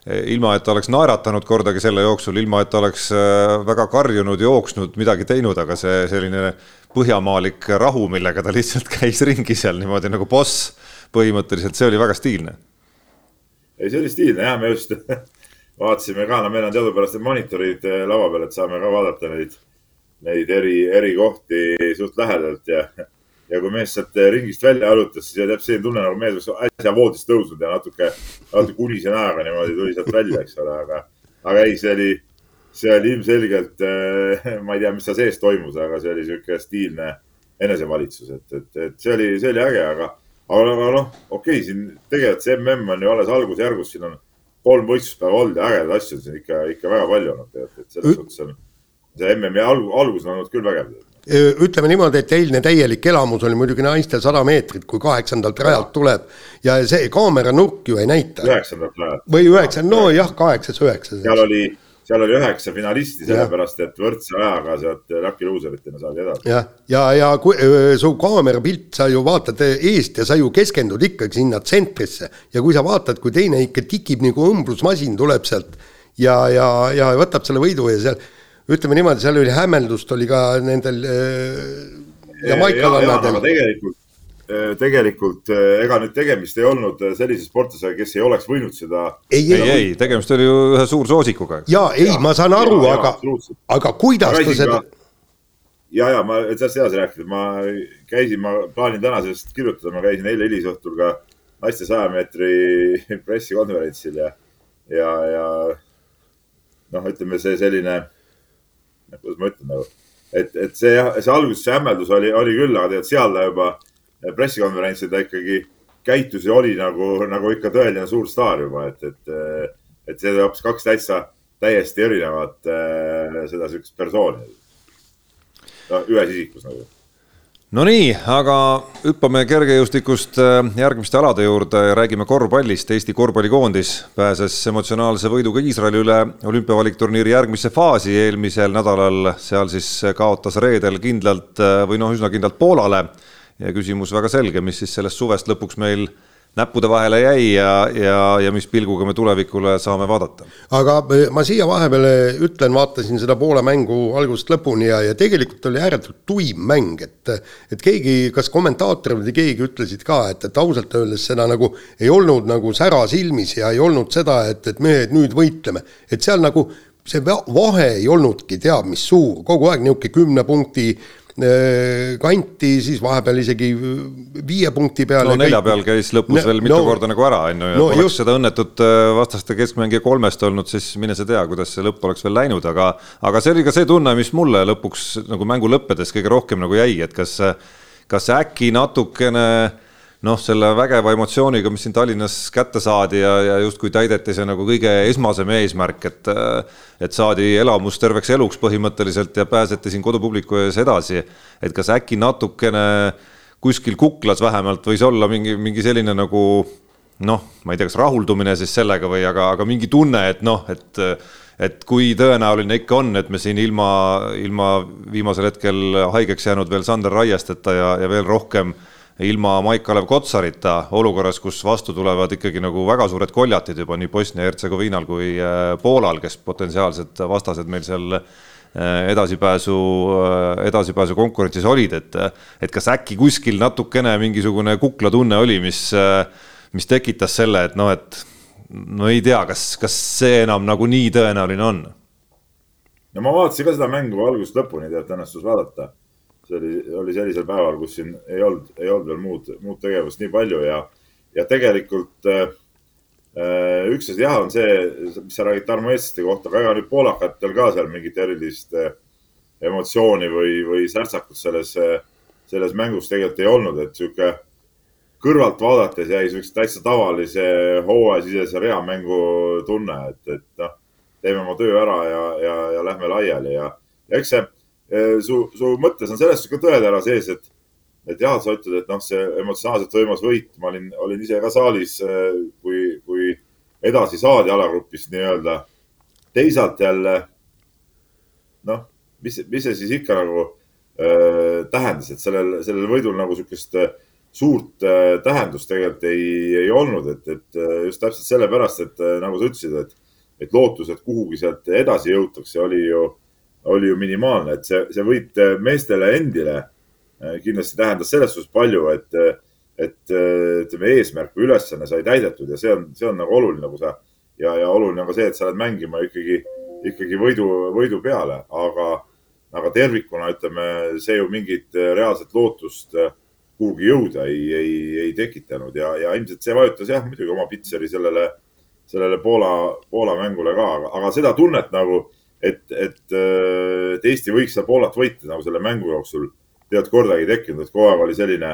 ilma, et ta oleks naeratanud kordagi selle jooksul, ilma et ta oleks väga karjunud, jooksnud, midagi teinud, aga see selline põhjamaalik rahu, millega ta lihtsalt käis ringi seal niimoodi nagu boss põhimõtteliselt, see oli väga stiilne. ei, see oli stiilne ja me just vaatasime ka, no meil on teadupärast need monitorid äh, laua peal, et saame ka vaadata neid, neid eri, eri kohti suht lähedalt ja ja kui mees sealt ringist välja jalutas, siis jääb selline tunne, nagu mees oleks äsja voodist tõusnud ja natuke, natuke unise näoga niimoodi tuli sealt välja, eks ole, aga, aga ei, see oli, see oli ilmselgelt, eh, ma ei tea, mis seal sees toimus, aga see oli niisugune stiilne enesevalitsus, et, et, et see oli, see oli äge, aga, aga, aga noh, okei okay,, siin tegelikult see mm on ju alles algusjärgus, siin on kolm võistluspäeva olnud ja ägedaid asju on siin ikka, ikka väga palju olnud tegelikult, et selles suhtes on see MM-i algus on olnud küll vägev ütleme niimoodi, et eilne täielik elamus oli muidugi naistel sada meetrit, kui kaheksandalt rajalt tuleb ja see kaameranurk ju ei näita. üheksandalt rajalt. või üheksand, nojah, kaheksas, üheksas. seal oli seal oli üheksa finalisti, sellepärast et võrdse ajaga sealt Lucky Loseritena saadi edasi. jah, ja, ja, ja kui su kaamerapilt, sa ju vaatad eest ja sa ju keskendud ikkagi sinna tsentrisse ja kui sa vaatad, kui teine ikka tikib nagu õmblusmasin tuleb sealt ja, ja, ja võtab selle võidu ja seal ütleme niimoodi, seal oli hämmeldust oli ka nendel jamaikalannadel. tegelikult Äh, tegelikult äh, ega nüüd tegemist ei olnud äh, sellise sportlasega, kes ei oleks võinud seda. ei, ei, ei, tegemist oli ju ühe suursoosikuga. ja ei, ma saan aru, aga, aga kuidas ta seda. ja, ja ma sellest edasi rääkida, ma käisin, ma plaanin tänasest kirjutada, ma käisin eile hilisõhtul ka naiste saja meetri pressikonverentsil ja, ja, ja noh, ütleme see selline, kuidas ma ütlen nagu, et, et see, see alguses see hämmeldus oli, oli küll, aga tegelikult seal ta juba pressikonverentsil ta ikkagi käitus ja oli nagu, nagu ikka tõeline suur staar juba, et, et, et see hoopis kaks täitsa täiesti erinevat äh, seda sihukest persooni. no ühes isikus nagu Nonii, aga hüppame kergejõustikust äh, järgmiste alade juurde ja räägime korvpallist. Eesti korvpallikoondis pääses emotsionaalse võiduga Iisraeli üle olümpiavalikturniiri järgmisse faasi eelmisel nädalal. seal siis kaotas reedel kindlalt äh, või noh, üsna kindlalt Poolale ja küsimus väga selge, mis siis sellest suvest lõpuks meil näppude vahele jäi ja, ja, ja mis pilguga me tulevikule saame vaadata. aga eh, ma siia vahepeale ütlen, vaatasin seda Poola mängu algusest lõpuni ja, ja tegelikult oli ääretult tuim mäng, et et keegi, kas kommentaatorid või keegi ütlesid ka, et, et ausalt öeldes seda nagu ei olnud nagu sära silmis ja ei olnud seda, et, et mehed nüüd võitleme, et seal nagu see vahe ei olnudki teab mis suur, kogu aeg niisugune kümne punkti kanti, siis vahepeal isegi viie punkti peale. no nelja peal käis lõpus no, veel mitu no, korda nagu ära, on ju, ja no, oleks just... seda õnnetut äh, vastaste keskmängija kolmest olnud, siis mine sa tea, kuidas see lõpp oleks veel läinud, aga aga see oli ka see tunne, mis mulle lõpuks nagu mängu lõppedes kõige rohkem nagu jäi, et kas kas äkki natukene noh, selle vägeva emotsiooniga, mis siin Tallinnas kätte saadi ja, ja justkui täideti see nagu kõige esmasem eesmärk, et et saadi elamus terveks eluks põhimõtteliselt ja pääseti siin kodupubliku ees edasi. et kas äkki natukene kuskil kuklas vähemalt võis olla mingi, mingi selline nagu noh, ma ei tea, kas rahuldumine siis sellega või aga, aga mingi tunne, et noh, et et kui tõenäoline ikka on, et me siin ilma, ilma viimasel hetkel haigeks jäänud veel Sander Raiesteta ja, ja veel rohkem äh, ilma Maik-Kalev Kotsarita olukorras, kus vastu tulevad ikkagi nagu väga suured koljatid juba nii Bosnia-Hertsegoviinal kui äh, Poolal, kes potentsiaalsed vastased meil seal äh, edasipääsu, äh, edasipääsu konkurentsis olid, et, et kas äkki kuskil natukene mingisugune kuklatunne oli, mis, mis tekitas selle, et noh, et no ei tea, kas, kas see enam nagu nii tõenäoline on? no ma vaatasin ka seda mängu algusest lõpuni, tead, õnnestus vaadata see oli, oli sellisel päeval, kus siin ei olnud, ei olnud veel muud, muud tegevust nii palju ja, ja tegelikult äh, äh üks asi jah, on see, mis sa räägid Tarmo Eestlaste kohta, aga ega nüüd poolakatel ka seal mingit erilist äh, emotsiooni või, või särtsakut selles, äh, selles mängus tegelikult ei olnud, et sihuke kõrvalt vaadates jäi siukse täitsa tavalise hooajasisese reamängu tunne, et, et noh, teeme oma töö ära ja, ja, ja lähme laiali ja, ja eks see su, su mõttes on selles suhtes ka tõetera sees, et, et jah, sa ütled, et noh, see emotsionaalselt võimas võit, ma olin, olin ise ka saalis, eh, kui, kui edasi saadi alagrupist nii-öelda. teisalt jälle noh, mis, mis see siis ikka nagu äh, tähendas, et sellel, sellel võidul nagu sihukest suurt äh, tähendust tegelikult ei, ei olnud, et, et just täpselt sellepärast, et nagu sa ütlesid, et, et lootus, et kuhugi sealt edasi jõutakse, oli ju oli ju minimaalne, et see, see võit äh, meestele endile äh, kindlasti tähendas selles suhtes palju, et, äh, et ütleme, eesmärk või ülesanne sai täidetud ja see on, see on nagu oluline, nagu sa ja, ja oluline on ka see, et sa oled mängima ikkagi, ikkagi võidu, võidu peale, aga, aga tervikuna ütleme, see ju mingit reaalset lootust kuhugi jõuda ei, ei, ei tekitanud ja, ja ilmselt see vajutas jah, muidugi oma pitseri sellele, sellele Poola, Poola mängule ka, aga seda tunnet nagu et, et, äh, et Eesti võiks seal Poolat võita nagu selle mängu jooksul. Tead kordagi tekkinud, et kogu aeg oli selline,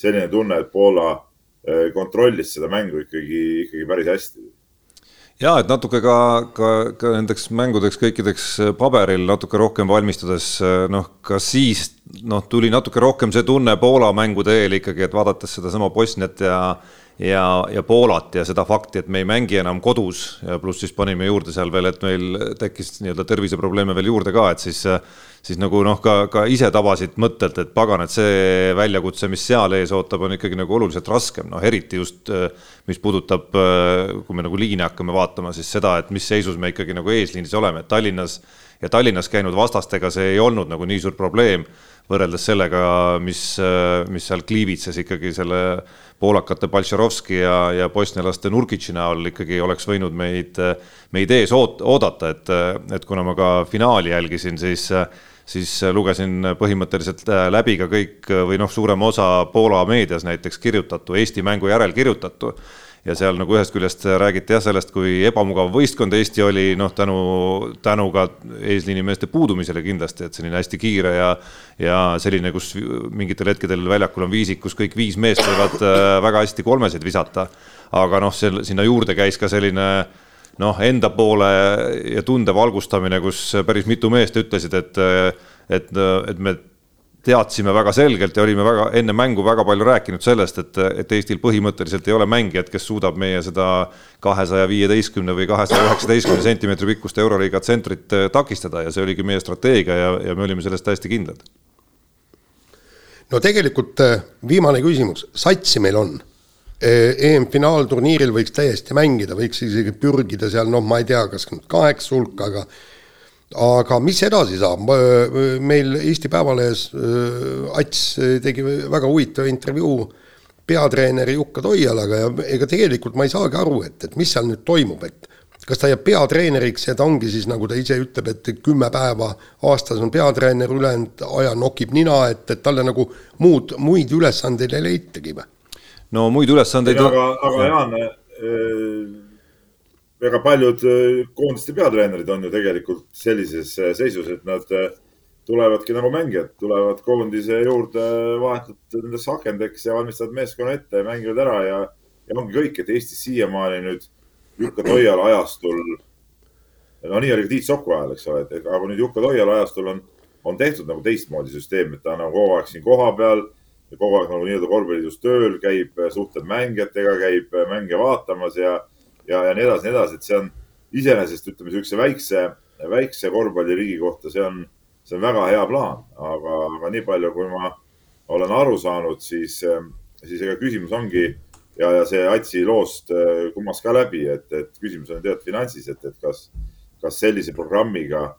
selline tunne, et Poola äh, kontrollis seda mängu ikkagi, ikkagi päris hästi. Ja et natuke ka, ka, ka nendeks mängudeks kõikideks paberil natuke rohkem valmistudes, noh, ka siis noh, tuli natuke rohkem see tunne Poola mängude eel ikkagi, et vaadates sedasama Bosniat ja ja, ja Poolat ja seda fakti, et me ei mängi enam kodus ja pluss siis panime juurde seal veel, et meil tekkis nii-öelda terviseprobleeme veel juurde ka, et siis siis nagu noh, ka, ka ise tabasid mõttelt, et pagan, et see väljakutse, mis seal ees ootab, on ikkagi nagu oluliselt raskem, noh eriti just mis puudutab, kui me nagu liine hakkame vaatama, siis seda, et mis seisus me ikkagi nagu eesliinis oleme, et Tallinnas ja Tallinnas käinud vastastega see ei olnud nagu nii suur probleem võrreldes sellega, mis, mis seal kliivitses ikkagi selle poolakate Baltšarovski ja, ja bosnialaste Nurkitši näol ikkagi oleks võinud meid, meid ees oot-, oodata, et, et kuna ma ka finaali jälgisin, siis siis lugesin põhimõtteliselt äh, läbi ka kõik või noh, suurem osa Poola meedias näiteks kirjutatu, Eesti mängu järel kirjutatu ja seal nagu ühest küljest räägiti jah sellest, kui ebamugav võistkond Eesti oli, noh, tänu, tänu ka eesliinimeeste puudumisele kindlasti, et selline hästi kiire ja ja selline, kus mingitel hetkedel väljakul on viisik, kus kõik viis meest võivad äh, väga hästi kolmesid visata. aga noh, seal sinna juurde käis ka selline noh, enda poole ja tunde valgustamine, kus päris mitu meest ütlesid, et, et, et me teadsime väga selgelt ja olime väga enne mängu väga palju rääkinud sellest, et, et Eestil põhimõtteliselt ei ole mängijat, kes suudab meie seda kahesaja viieteistkümne või kahesaja üheksateistkümne sentimeetri pikkust euroliiga tsentrit eh, takistada ja see oligi meie strateegia ja, ja me olime selles täiesti kindlad. no tegelikult eh, viimane küsimus, satsi meil on EM-finaalturniiril võiks täiesti mängida, võiks isegi pürgida seal, noh, ma ei tea, kas kaheksa hulka, aga aga mis edasi saab, meil Eesti Päevalehes Ats tegi väga huvitava intervjuu peatreeneri Jukka Toialaga ja ega tegelikult ma ei saagi aru, et, et mis seal nüüd toimub, et kas ta jääb peatreeneriks ja ta ongi siis, nagu ta ise ütleb, et kümme päeva aastas on peatreener, ülejäänud aja nokib nina, et, et talle nagu muud, muid ülesandeid ei leitagi või? no muid ülesandeid. aga, aga Jaan äh,, väga paljud äh, koondiste peatreenerid on ju tegelikult sellises äh, seisus, et nad äh, tulevadki nagu mängijad, tulevad koondise juurde vahetult nendeks akendeks ja valmistavad meeskonna ette ja mängivad ära ja, ja ongi kõik, et Eestis siiamaani nüüd Jukka Toiala ajastul, no nii oli ka Tiit Soku ajal, eks ole, et aga nüüd Jukka Toiala ajastul on, on tehtud nagu teistmoodi süsteem, et ta on nagu kogu aeg siin kohapeal kogu aeg nagu nii-öelda korvpalliliidus tööl, käib, suhtleb mängijatega, käib mänge vaatamas ja, ja, ja nii edasi, nii edasi, et see on iseenesest ütleme niisuguse väikse, väikse korvpalliriigi kohta, see on, see on väga hea plaan, aga, aga nii palju, kui ma olen aru saanud, siis, siis ega küsimus ongi ja, ja see Atsi loost äh, kummas ka läbi, et, et küsimus on tead finantsis, et, et kas, kas sellise programmiga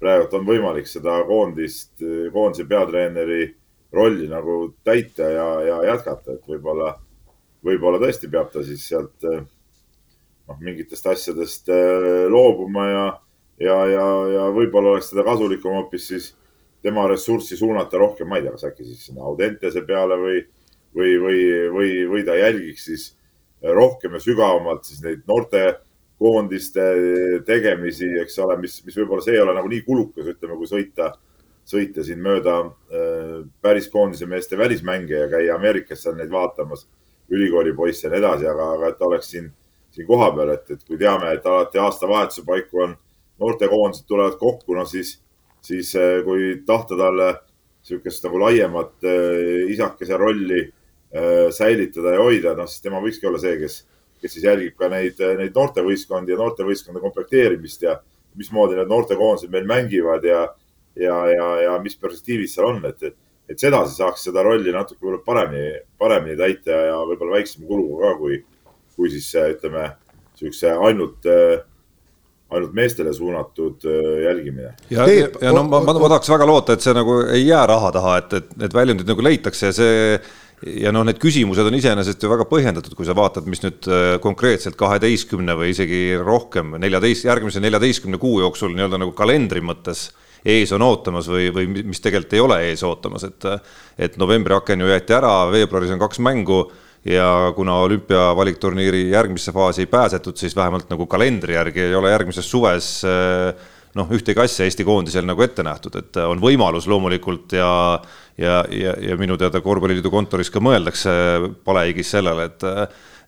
praegult on võimalik seda koondist, koondise peatreeneri rolli nagu täita ja, ja jätkata, et võib-olla, võib-olla tõesti peab ta siis sealt eh, noh, mingitest asjadest eh, loobuma ja, ja, ja, ja võib-olla oleks teda kasulikum hoopis siis tema ressurssi suunata rohkem, ma ei tea, kas äkki siis sinna Audentese peale või, või, või, või, või ta jälgiks siis rohkem ja sügavamalt siis neid noortekoondiste tegemisi, eks ole, mis, mis võib-olla see ei ole nagu nii kulukas, ütleme, kui sõita sõita siin mööda äh, päris koondise meeste välismänge ja käia Ameerikas seal neid vaatamas, ülikooli poisse ja nii edasi, aga, aga et oleks siin, siin kohapeal, et, et kui teame, et alati aastavahetuse paiku on noortekoondised tulevad kokku, no siis, siis äh, kui tahta talle niisugust nagu laiemat äh, isakese rolli säilitada ja hoida, noh siis tema võikski olla see, kes, kes siis jälgib ka neid, neid noortevõistkondi ja noortevõistkonna komplekteerimist ja mismoodi need noortekoondised meil mängivad ja ja, ja, ja mis perspektiivid seal on, et, et sedasi saaks seda rolli natuke paremini, paremini täita ja võib-olla väiksema kuluga ka, kui, kui siis ütleme, niisuguse ainult ainult meestele suunatud jälgimine. ja, ja, ja no ma, ma, ma tahaks väga loota, et see nagu ei jää raha taha, et, et need väljundid nagu leitakse ja see ja noh, need küsimused on iseenesest ju väga põhjendatud, kui sa vaatad, mis nüüd konkreetselt kaheteistkümne või isegi rohkem, neljateist, järgmise neljateistkümne kuu jooksul nii-öelda nagu kalendri mõttes äh, ees on ootamas või, või mis tegelikult ei ole ees ootamas, et et novembri aken ju jäeti ära, veebruaris on kaks mängu ja kuna olümpia valikturniiri järgmisse faasi ei pääsetud, siis vähemalt nagu kalendri järgi ei ole järgmises suves noh, ühtegi asja Eesti koondisel nagu ette nähtud, et on võimalus loomulikult ja ja, ja, ja minu teada korvpalliliidu kontoris ka mõeldakse palehigis sellele, et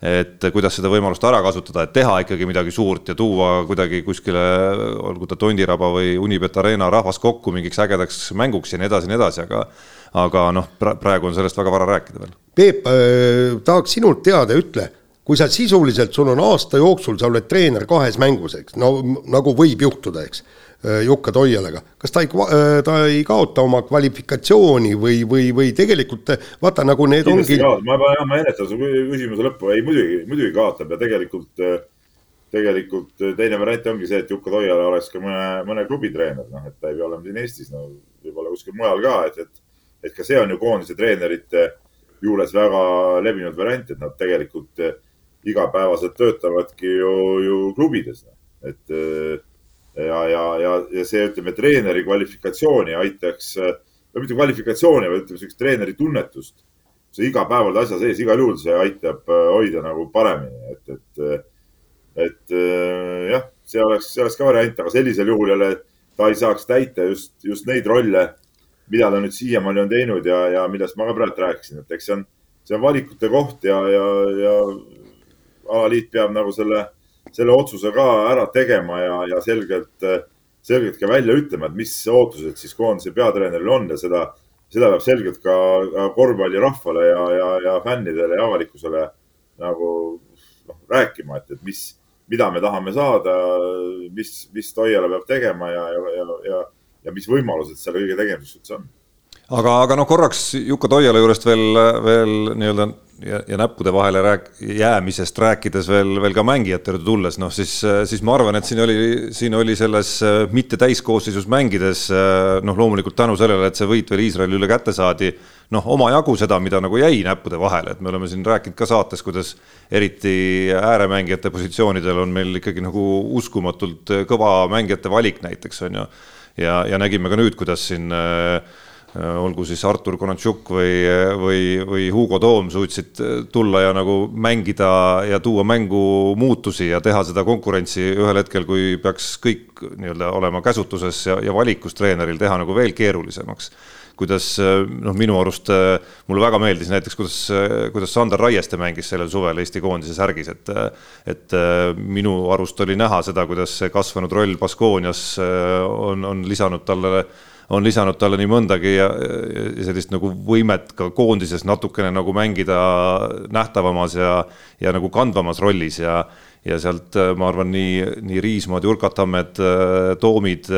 et kuidas seda võimalust ära kasutada, et teha ikkagi midagi suurt ja tuua kuidagi kuskile, olgu ta Tondiraba või Unibet Arena rahvas kokku mingiks ägedaks mänguks ja nii edasi ja nii edasi, aga aga noh, praegu on sellest väga vara rääkida veel. Peep äh,, tahaks sinult teada, ütle, kui sa sisuliselt, sul on aasta jooksul, sa oled treener kahes mängus, eks, no nagu võib juhtuda, eks Äh, Jukka Toialega, kas ta ei, äh, ta ei kaota oma kvalifikatsiooni või, või, või tegelikult vaata nagu need Kindlasti ongi. ma, ma, ma ennetan su küsimuse lõppu, ei muidugi, muidugi kaotab ja tegelikult, tegelikult teine variant ongi see, et Jukka Toiala oleks ka mõne, mõne klubi treener, noh, et ta ei pea olema siin Eestis, no võib-olla kuskil mujal ka, et, et, et ka see on ju koondise treenerite juures väga levinud variant, et nad tegelikult igapäevaselt töötavadki ju, ju klubides, et ja, ja, ja, ja see, ütleme, treeneri kvalifikatsiooni aitaks, no mitte kvalifikatsiooni, vaid ütleme, sellist treeneri tunnetust. see igapäevane asja sees, igal juhul see aitab hoida nagu paremini, et, et, et jah, see oleks, see oleks ka variant, aga sellisel juhul jälle ta ei saaks täita just, just neid rolle, mida ta nüüd siiamaani on teinud ja, ja millest ma ka praegu rääkisin, et eks see on, see on valikute koht ja, ja, ja alaliit peab nagu selle selle otsuse ka ära tegema ja, ja selgelt, selgelt ka välja ütlema, et mis ootused siis koondise peatreeneril on ja seda, seda peab selgelt ka korvpallirahvale ja, ja, ja fännidele ja avalikkusele nagu noh, rääkima, et, et mis, mida me tahame saada, mis, mis Toiala peab tegema ja, ja, ja, ja, ja mis võimalused selle kõige tegemiseks üldse on aga, aga noh, korraks Juku Toiala juurest veel, veel nii-öelda ja, ja näppude vahele rääk-, jäämisest rääkides veel, veel ka mängijate juurde tulles, noh siis, siis ma arvan, et siin oli, siin oli selles äh, mitte täiskoosseisus mängides noh, loomulikult tänu sellele, et see võit veel Iisraeli üle kätte saadi, noh, omajagu seda, mida nagu jäi näppude vahele, et me oleme siin rääkinud ka saates, kuidas eriti ääremängijate positsioonidel on meil ikkagi nagu uskumatult kõva mängijate valik näiteks on ju. Ja, ja nägime ka nüüd, kuidas siin äh, Äh, olgu siis Artur Konatšuk või, või, või Hugo Toom suutsid tulla ja nagu mängida ja tuua mängu muutusi ja teha seda konkurentsi ühel hetkel, kui peaks kõik nii-öelda olema käsutuses ja, ja valikus treeneril teha nagu veel keerulisemaks kuidas noh, minu arust mulle väga meeldis näiteks, kuidas, kuidas Sander Raieste mängis sellel suvel Eesti koondise särgis, et et minu arust oli näha seda, kuidas see kasvanud roll Baskoonias on, on lisanud talle on lisanud talle nii mõndagi ja, ja sellist nagu võimet ka koondises natukene nagu mängida nähtavamas ja, ja nagu kandvamas rollis ja, ja sealt ma arvan, nii, nii Riismaad, Jurkatammed, Toomid,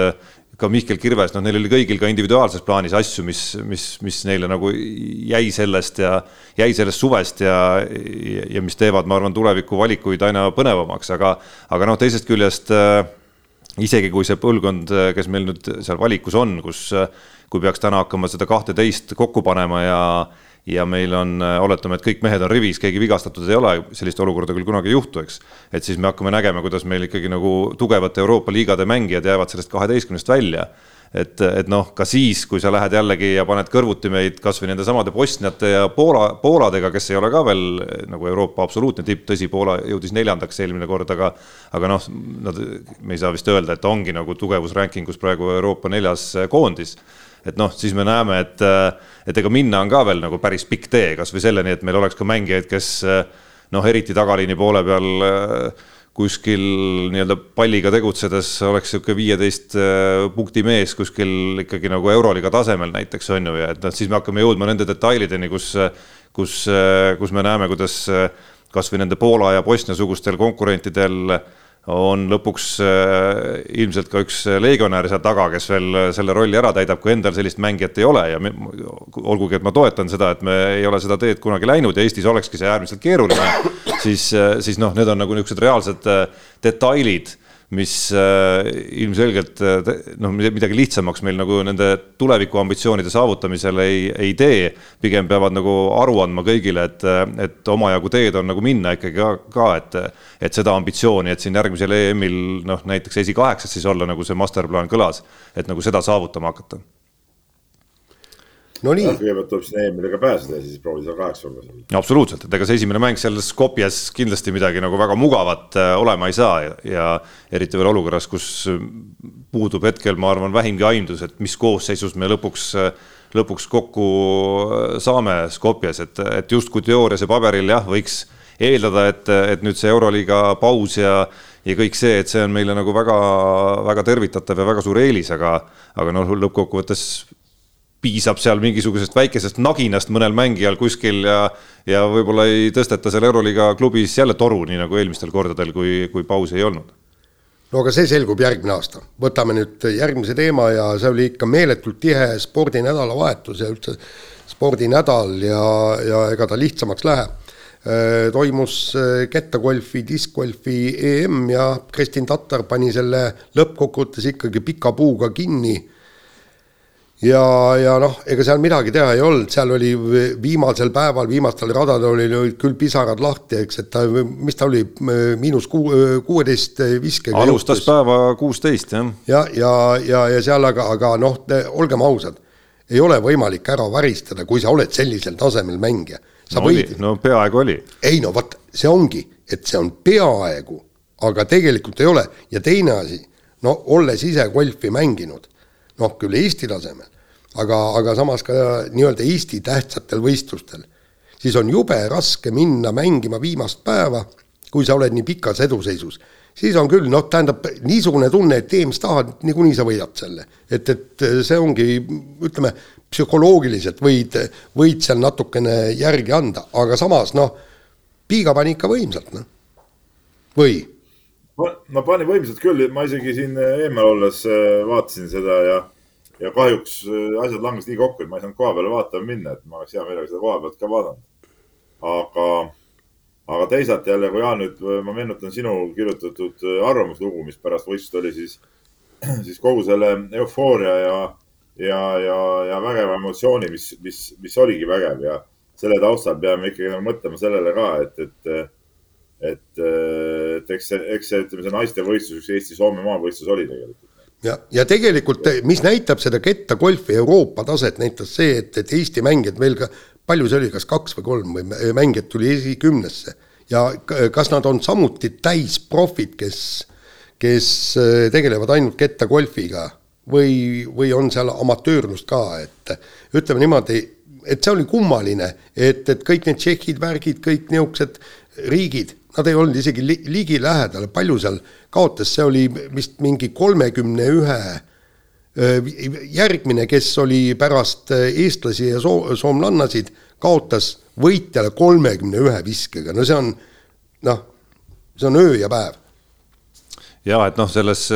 ka Mihkel Kirves, noh, neil oli kõigil ka individuaalses plaanis asju, mis, mis, mis neile nagu jäi sellest ja jäi sellest suvest ja, ja, ja mis teevad, ma arvan, tulevikuvalikuid aina põnevamaks, aga, aga noh, teisest küljest äh, isegi kui see põlvkond, kes meil nüüd seal valikus on, kus, kui peaks täna hakkama seda kahteteist kokku panema ja ja meil on, oletame, et kõik mehed on rivis, keegi vigastatud ei ole, sellist olukorda küll kunagi ei juhtu, eks. et siis me hakkame nägema, kuidas meil ikkagi nagu tugevate Euroopa liigade mängijad jäävad sellest kaheteistkümnest välja et, et noh, ka siis, kui sa lähed jällegi ja paned kõrvuti meid kasvõi nende samade Bosniate ja Poola, Pooladega, kes ei ole ka veel nagu Euroopa absoluutne tipp, tõsi, Poola jõudis neljandaks eelmine kord, aga aga noh, nad, me ei saa vist öelda, et ongi nagu tugevusrankingus praegu Euroopa neljas koondis et noh, siis me näeme, et, et ega minna on ka veel nagu päris pikk tee, kasvõi selleni, et meil oleks ka mängijaid, kes noh, eriti tagaliini poole peal kuskil nii-öelda palliga tegutsedes oleks niisugune viieteist äh, punkti mees kuskil ikkagi nagu euroliiga tasemel näiteks on ju, ja et noh, siis me hakkame jõudma nende detailideni, kus, kus, kus me näeme, kuidas kasvõi nende Poola ja Bosnia sugustel konkurentidel äh, on lõpuks äh, ilmselt ka üks legionär seal taga, kes veel selle rolli ära täidab, kui endal sellist mängijat ei ole. Ja me, olgugi, et ma toetan seda, et me ei ole seda teed kunagi läinud ja Eestis olekski see äärmiselt keeruline, siis, siis noh, need on nagu niisugused reaalsed äh, detailid mis äh, ilmselgelt äh, noh, midagi lihtsamaks meil nagu nende tulevikuambitsioonide saavutamisel ei, ei tee. pigem peavad nagu aru andma kõigile, et, et omajagu teed on nagu minna ikkagi ka, ka, et, et seda ambitsiooni, et siin järgmisel EM-il noh, näiteks esikaheksas siis olla, nagu see masterplaan kõlas, et nagu seda saavutama hakata no nii. kõigepealt tuleb sinna EM-ile pääseda ja siis proovida kaheksa olla seal. absoluutselt, et ega see esimene mäng seal Skopjes kindlasti midagi nagu väga mugavat äh, olema ei saa ja, ja eriti veel olukorras, kus puudub hetkel, ma arvan, vähimgi aimdus, et mis koosseisus me lõpuks äh, lõpuks kokku äh, saame Skopjes, et, et justkui teoorias ja paberil jah, võiks eeldada, et, et nüüd see Euroliiga paus ja, ja kõik see, et see on meile nagu väga, väga tervitatav ja väga suur eelis, aga, aga noh, lõppkokkuvõttes piisab seal mingisugusest väikesest naginast mõnel mängijal kuskil ja, ja võib-olla ei tõsteta seal Euroliiga klubis jälle toru, nii nagu eelmistel kordadel, kui, kui pausi ei olnud. no aga see selgub järgmine aasta, võtame nüüd järgmise teema ja see oli ikka meeletult tihe spordinädalavahetus ja üldse spordinädal ja, ja ega ta lihtsamaks lähe Äh, toimus äh, kettagolfi, diskgolfi EM ja Kristin Tatar pani selle lõppkokkuvõttes ikkagi pika puuga kinni. Ja, ja noh, ega seal midagi teha ei olnud, seal oli viimasel päeval, viimastel radadel oli, olid küll pisarad lahti, eks, et ta, mis ta oli, miinus kuu, kuueteist viskega. alustas jõutus. päeva kuusteist, jah. ja, ja, ja, ja seal aga, aga noh, olgem ausad, ei ole võimalik ära varistada, kui sa oled sellisel tasemel mängija sa no võid. no peaaegu oli. ei no vot, see ongi, et see on peaaegu, aga tegelikult ei ole ja teine asi, no olles ise golfi mänginud, noh küll Eesti tasemel, aga, aga samas ka nii-öelda Eesti tähtsatel võistlustel, siis on jube raske minna mängima viimast päeva, kui sa oled nii pikas eduseisus. Siis on küll, noh, tähendab niisugune tunne, et tee, mis tahad, niikuinii sa võidad selle. et, et see ongi, ütleme, psühholoogiliselt võid, võid seal natukene järgi anda, aga samas noh, piiga pani ikka võimsalt, noh, või? no pani võimsalt küll, ma isegi siin eemal olles äh, vaatasin seda ja, ja kahjuks äh, asjad langesid nii kokku, et ma ei saanud koha peale vaatama minna, et ma oleks hea meelega seda koha pealt ka vaadanud. aga, aga teisalt jälle, kui Jaan nüüd, ma meenutan sinu kirjutatud äh, arvamuslugu, mis pärast võistlust oli, siis, siis kogu selle eufooria ja ja, ja, ja vägeva emotsiooni, mis, mis, mis oligi vägev ja selle taustal peame ikkagi nagu mõtlema sellele ka, et, et, et, et eks see, eks see, ütleme, see naiste võistlus, üks Eesti-Soome maavõistlus oli tegelikult ja, ja tegelikult, mis näitab seda kettagolfi Euroopa taset, näitas see, et, et Eesti mängijad veel ka, palju see oli, kas kaks või kolm või mängijad tuli esikümnesse. Ja kas nad on samuti täisprofid, kes, kes tegelevad ainult kettagolfiga või, või on seal amatöörlust ka, et ütleme niimoodi, et see oli kummaline, et, et kõik need tšehhid, värgid, kõik niisugused riigid, nad ei olnud isegi li, ligilähedal, palju seal kaotas, see oli vist mingi kolmekümne ühe järgmine, kes oli pärast eestlasi ja soo-, soomlannasid, kaotas võitjale kolmekümne ühe viskega, no see on noh, see on öö ja päev ja et noh, selles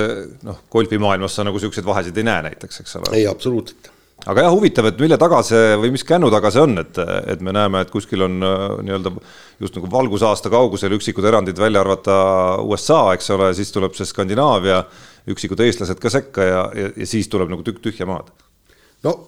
noh, golfimaailmas sa nagu siukseid vahesid ei näe näiteks, eks ole. ei, absoluutselt. Aga jah, huvitav, et mille taga see või mis kännu taga see on, et, et me näeme, et kuskil on äh, nii-öelda just nagu valgusaasta kaugusel üksikud erandid välja arvata USA, eks ole, siis tuleb see Skandinaavia, üksikud eestlased ka sekka ja, ja, ja siis tuleb nagu tükk tühja maad. no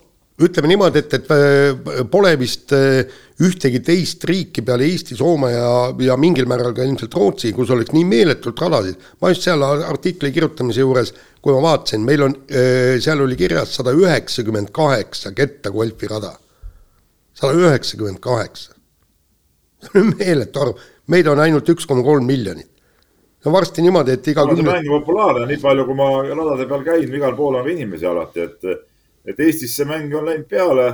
ütleme niimoodi, et, et äh, pole vist äh, ühtegi teist riiki peale Eesti, Soome ja, ja mingil määral ka ilmselt Rootsi, kus oleks nii meeletult radasid. ma just seal artikli kirjutamise juures, kui ma vaatasin, meil on, äh, seal oli kirjas sada üheksakümmend kaheksa ketta golfirada. sada üheksakümmend kaheksa. see on meeletu arv, meid on ainult üks koma kolm miljonit. no varsti niimoodi, et iga kümne. mäng on populaarne, nii palju, kui ma radade peal käin, igal pool on inimesi alati, et et Eestis see mäng on läinud peale,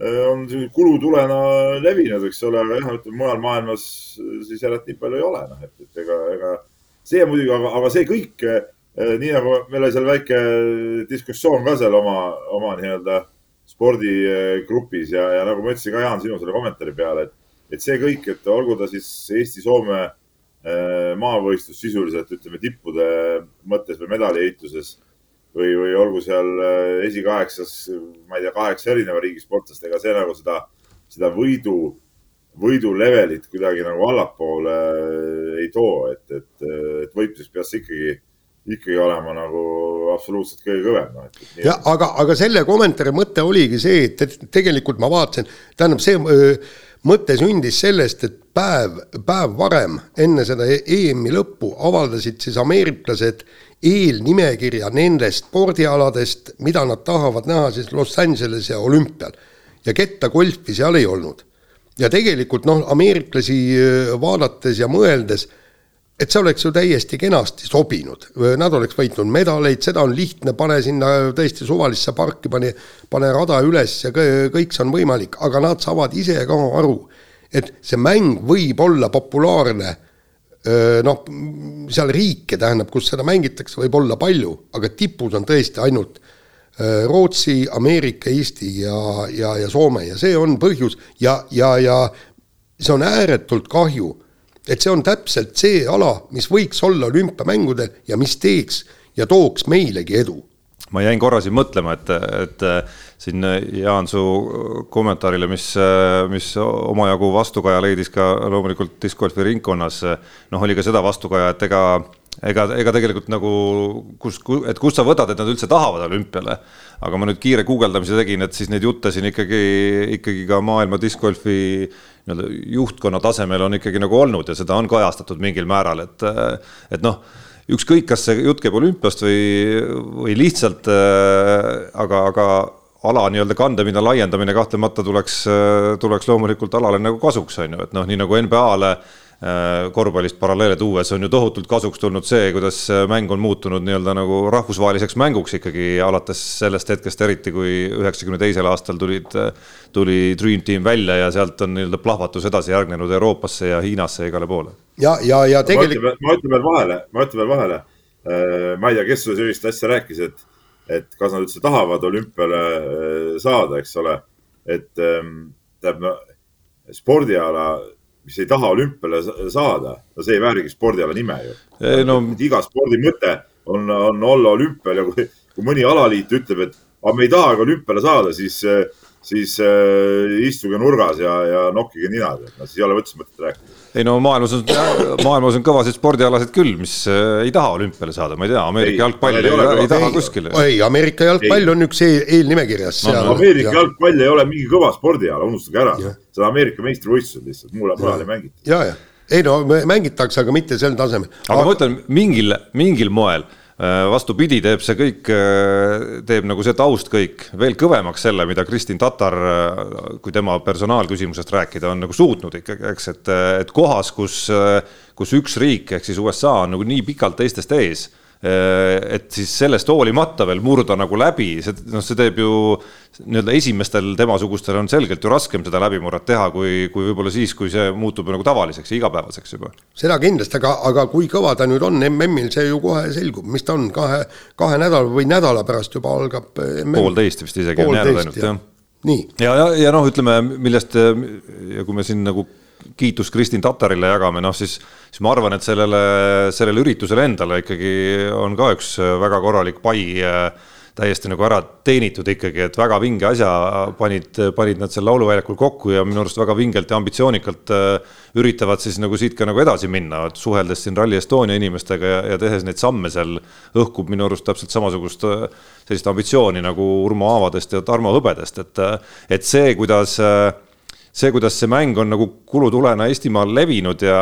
äh, on kulutulena levinud, eks ole, aga jah, ütleme mujal maailmas siis järelikult nii palju ei ole, noh, et, et ega, ega see muidugi, aga, aga see kõik, äh, nii nagu meil oli seal väike diskussioon ka seal oma, oma nii-öelda spordigrupis ja, ja nagu ma ütlesin ka Jaan sinu selle kommentaari peale, et, et see kõik, et olgu ta siis Eesti-Soome äh, maavõistlus sisuliselt ütleme tippude mõttes või medaliehituses või, või olgu seal äh, esikaheksas, ma ei tea, kaheksa erineva riigi sportlast, ega see nagu seda, seda võidu, võidu levelit kuidagi nagu allapoole äh, ei too, et, et, et võitluses peaks ikkagi, ikkagi olema nagu absoluutselt kõige kõvem no,. jah, aga, aga selle kommentaari mõte oligi see, et tegelikult ma vaatasin, tähendab see öö, mõte sündis sellest, et päev, päev varem, enne seda EM-i lõppu avaldasid siis ameeriklased eelnimekirja nendest spordialadest, mida nad tahavad näha siis Los Angeles ja olümpial. ja kettagolfi seal ei olnud. ja tegelikult noh, ameeriklasi äh, vaadates ja mõeldes, et see oleks ju täiesti kenasti sobinud, nad oleks võitnud medaleid, seda on lihtne, pane sinna tõesti suvalisse parki, pane, pane rada üles ja kõik see on võimalik, aga nad saavad ise ka aru, et see mäng võib olla populaarne noh, seal riike tähendab, kus seda mängitakse, võib olla palju, aga tipus on tõesti ainult Rootsi, Ameerika, Eesti ja, ja, ja Soome ja see on põhjus ja, ja, ja see on ääretult kahju, et see on täpselt see ala, mis võiks olla olümpiamängudel ja mis teeks ja tooks meilegi edu ma jäin korra siin mõtlema, et, et siin Jaan su kommentaarile, mis, mis omajagu vastukaja leidis ka loomulikult discgolfi ringkonnas. noh, oli ka seda vastukaja, et ega, ega, ega tegelikult nagu kus, et kust sa võtad, et nad üldse tahavad olümpiale. aga ma nüüd kiire guugeldamise tegin, et siis neid jutte siin ikkagi, ikkagi ka maailma discgolfi nii-öelda juhtkonna tasemel on ikkagi nagu olnud ja seda on kajastatud mingil määral, et, et noh ükskõik, kas see jutt käib olümpiast või, või lihtsalt äh,, aga, aga ala nii-öelda kandepinna laiendamine kahtlemata tuleks, äh, tuleks loomulikult alale nagu kasuks, on ju, et noh, nii nagu NBA-le äh, korvpallist paralleele tuues on ju tohutult kasuks tulnud see, kuidas mäng on muutunud nii-öelda nagu rahvusvaheliseks mänguks ikkagi alates sellest hetkest eriti, kui üheksakümne teisel aastal tulid, tuli Dream Team välja ja sealt on nii-öelda plahvatus edasi järgnenud Euroopasse ja Hiinasse ja igale poole ja, ja, ja tegelikult. ma ütlen veel vahele, ma ütlen veel vahele. Äh, ma ei tea, kes sulle sellist asja rääkis, et, et kas nad üldse tahavad olümpiale äh, saada, eks ole. et ähm, tähendab, spordiala, mis ei taha olümpiale saada, no see ei väärigi spordiala nime ju. No... iga spordi mõte on, on olla olümpial ja kui, kui mõni alaliit ütleb, et aga me ei tahagi olümpiale saada, siis siis äh, istuge nurgas ja, ja nokkige ninad, et no siis ei ole mõtet rääkida. Ei no maailmas on, maailmas on kõvasid spordialasid küll, mis äh, ei taha olümpiale saada, ma ei tea, Ameerika jalgpall ei, ei, ei taha kuskile. ei, Ameerika jalgpall ei. on üks eel, eelnimekirjas no,. No, Ameerika ja. jalgpall ei ole mingi kõva spordiala, unustage ära. see on Ameerika meistrivõistlused lihtsalt, mujal, mujal ei mängita. ja, ja, ei no mängitakse, aga mitte sel tasemel. aga ma ütlen mingil, mingil moel vastupidi, teeb see kõik, äh, teeb nagu see taust kõik veel kõvemaks selle, mida Kristin Tatar, äh, kui tema personaalküsimusest rääkida, on nagu suutnud ikkagi, eks, et, et kohas, kus, kus üks riik ehk siis USA on nagu nii pikalt teistest ees Äh, et siis sellest hoolimata veel murda nagu läbi, see noh, see teeb ju nii-öelda esimestel temasugustel on selgelt ju raskem seda läbimurret teha, kui, kui võib-olla siis, kui see muutub nagu tavaliseks ja igapäevaseks juba. seda kindlasti, aga, aga kui kõva ta nüüd on MM-il, see ju kohe selgub, mis ta on, kahe, kahe nädala või nädala pärast juba algab MM. poolteist vist isegi on jäänud ainult, jah. ja, ja, ja noh, ütleme, millest ja kui me siin nagu kiitust Kristin Tatarile jagame, noh siis, siis ma arvan, et sellele, sellele üritusele endale ikkagi on ka üks väga korralik pai äh, täiesti nagu ära teenitud ikkagi, et väga vinge asja panid, panid nad seal lauluväljakul kokku ja minu arust väga vingelt ja ambitsioonikalt äh, üritavad siis nagu siit ka nagu edasi minna, et suheldes siin Rally Estonia inimestega ja, ja tehes neid samme seal õhkub minu arust täpselt samasugust äh, sellist ambitsiooni nagu Urmo Aavadest ja Tarmo Hõbedest, et, et see, kuidas äh, see, kuidas see mäng on nagu kulutulena Eestimaal levinud ja,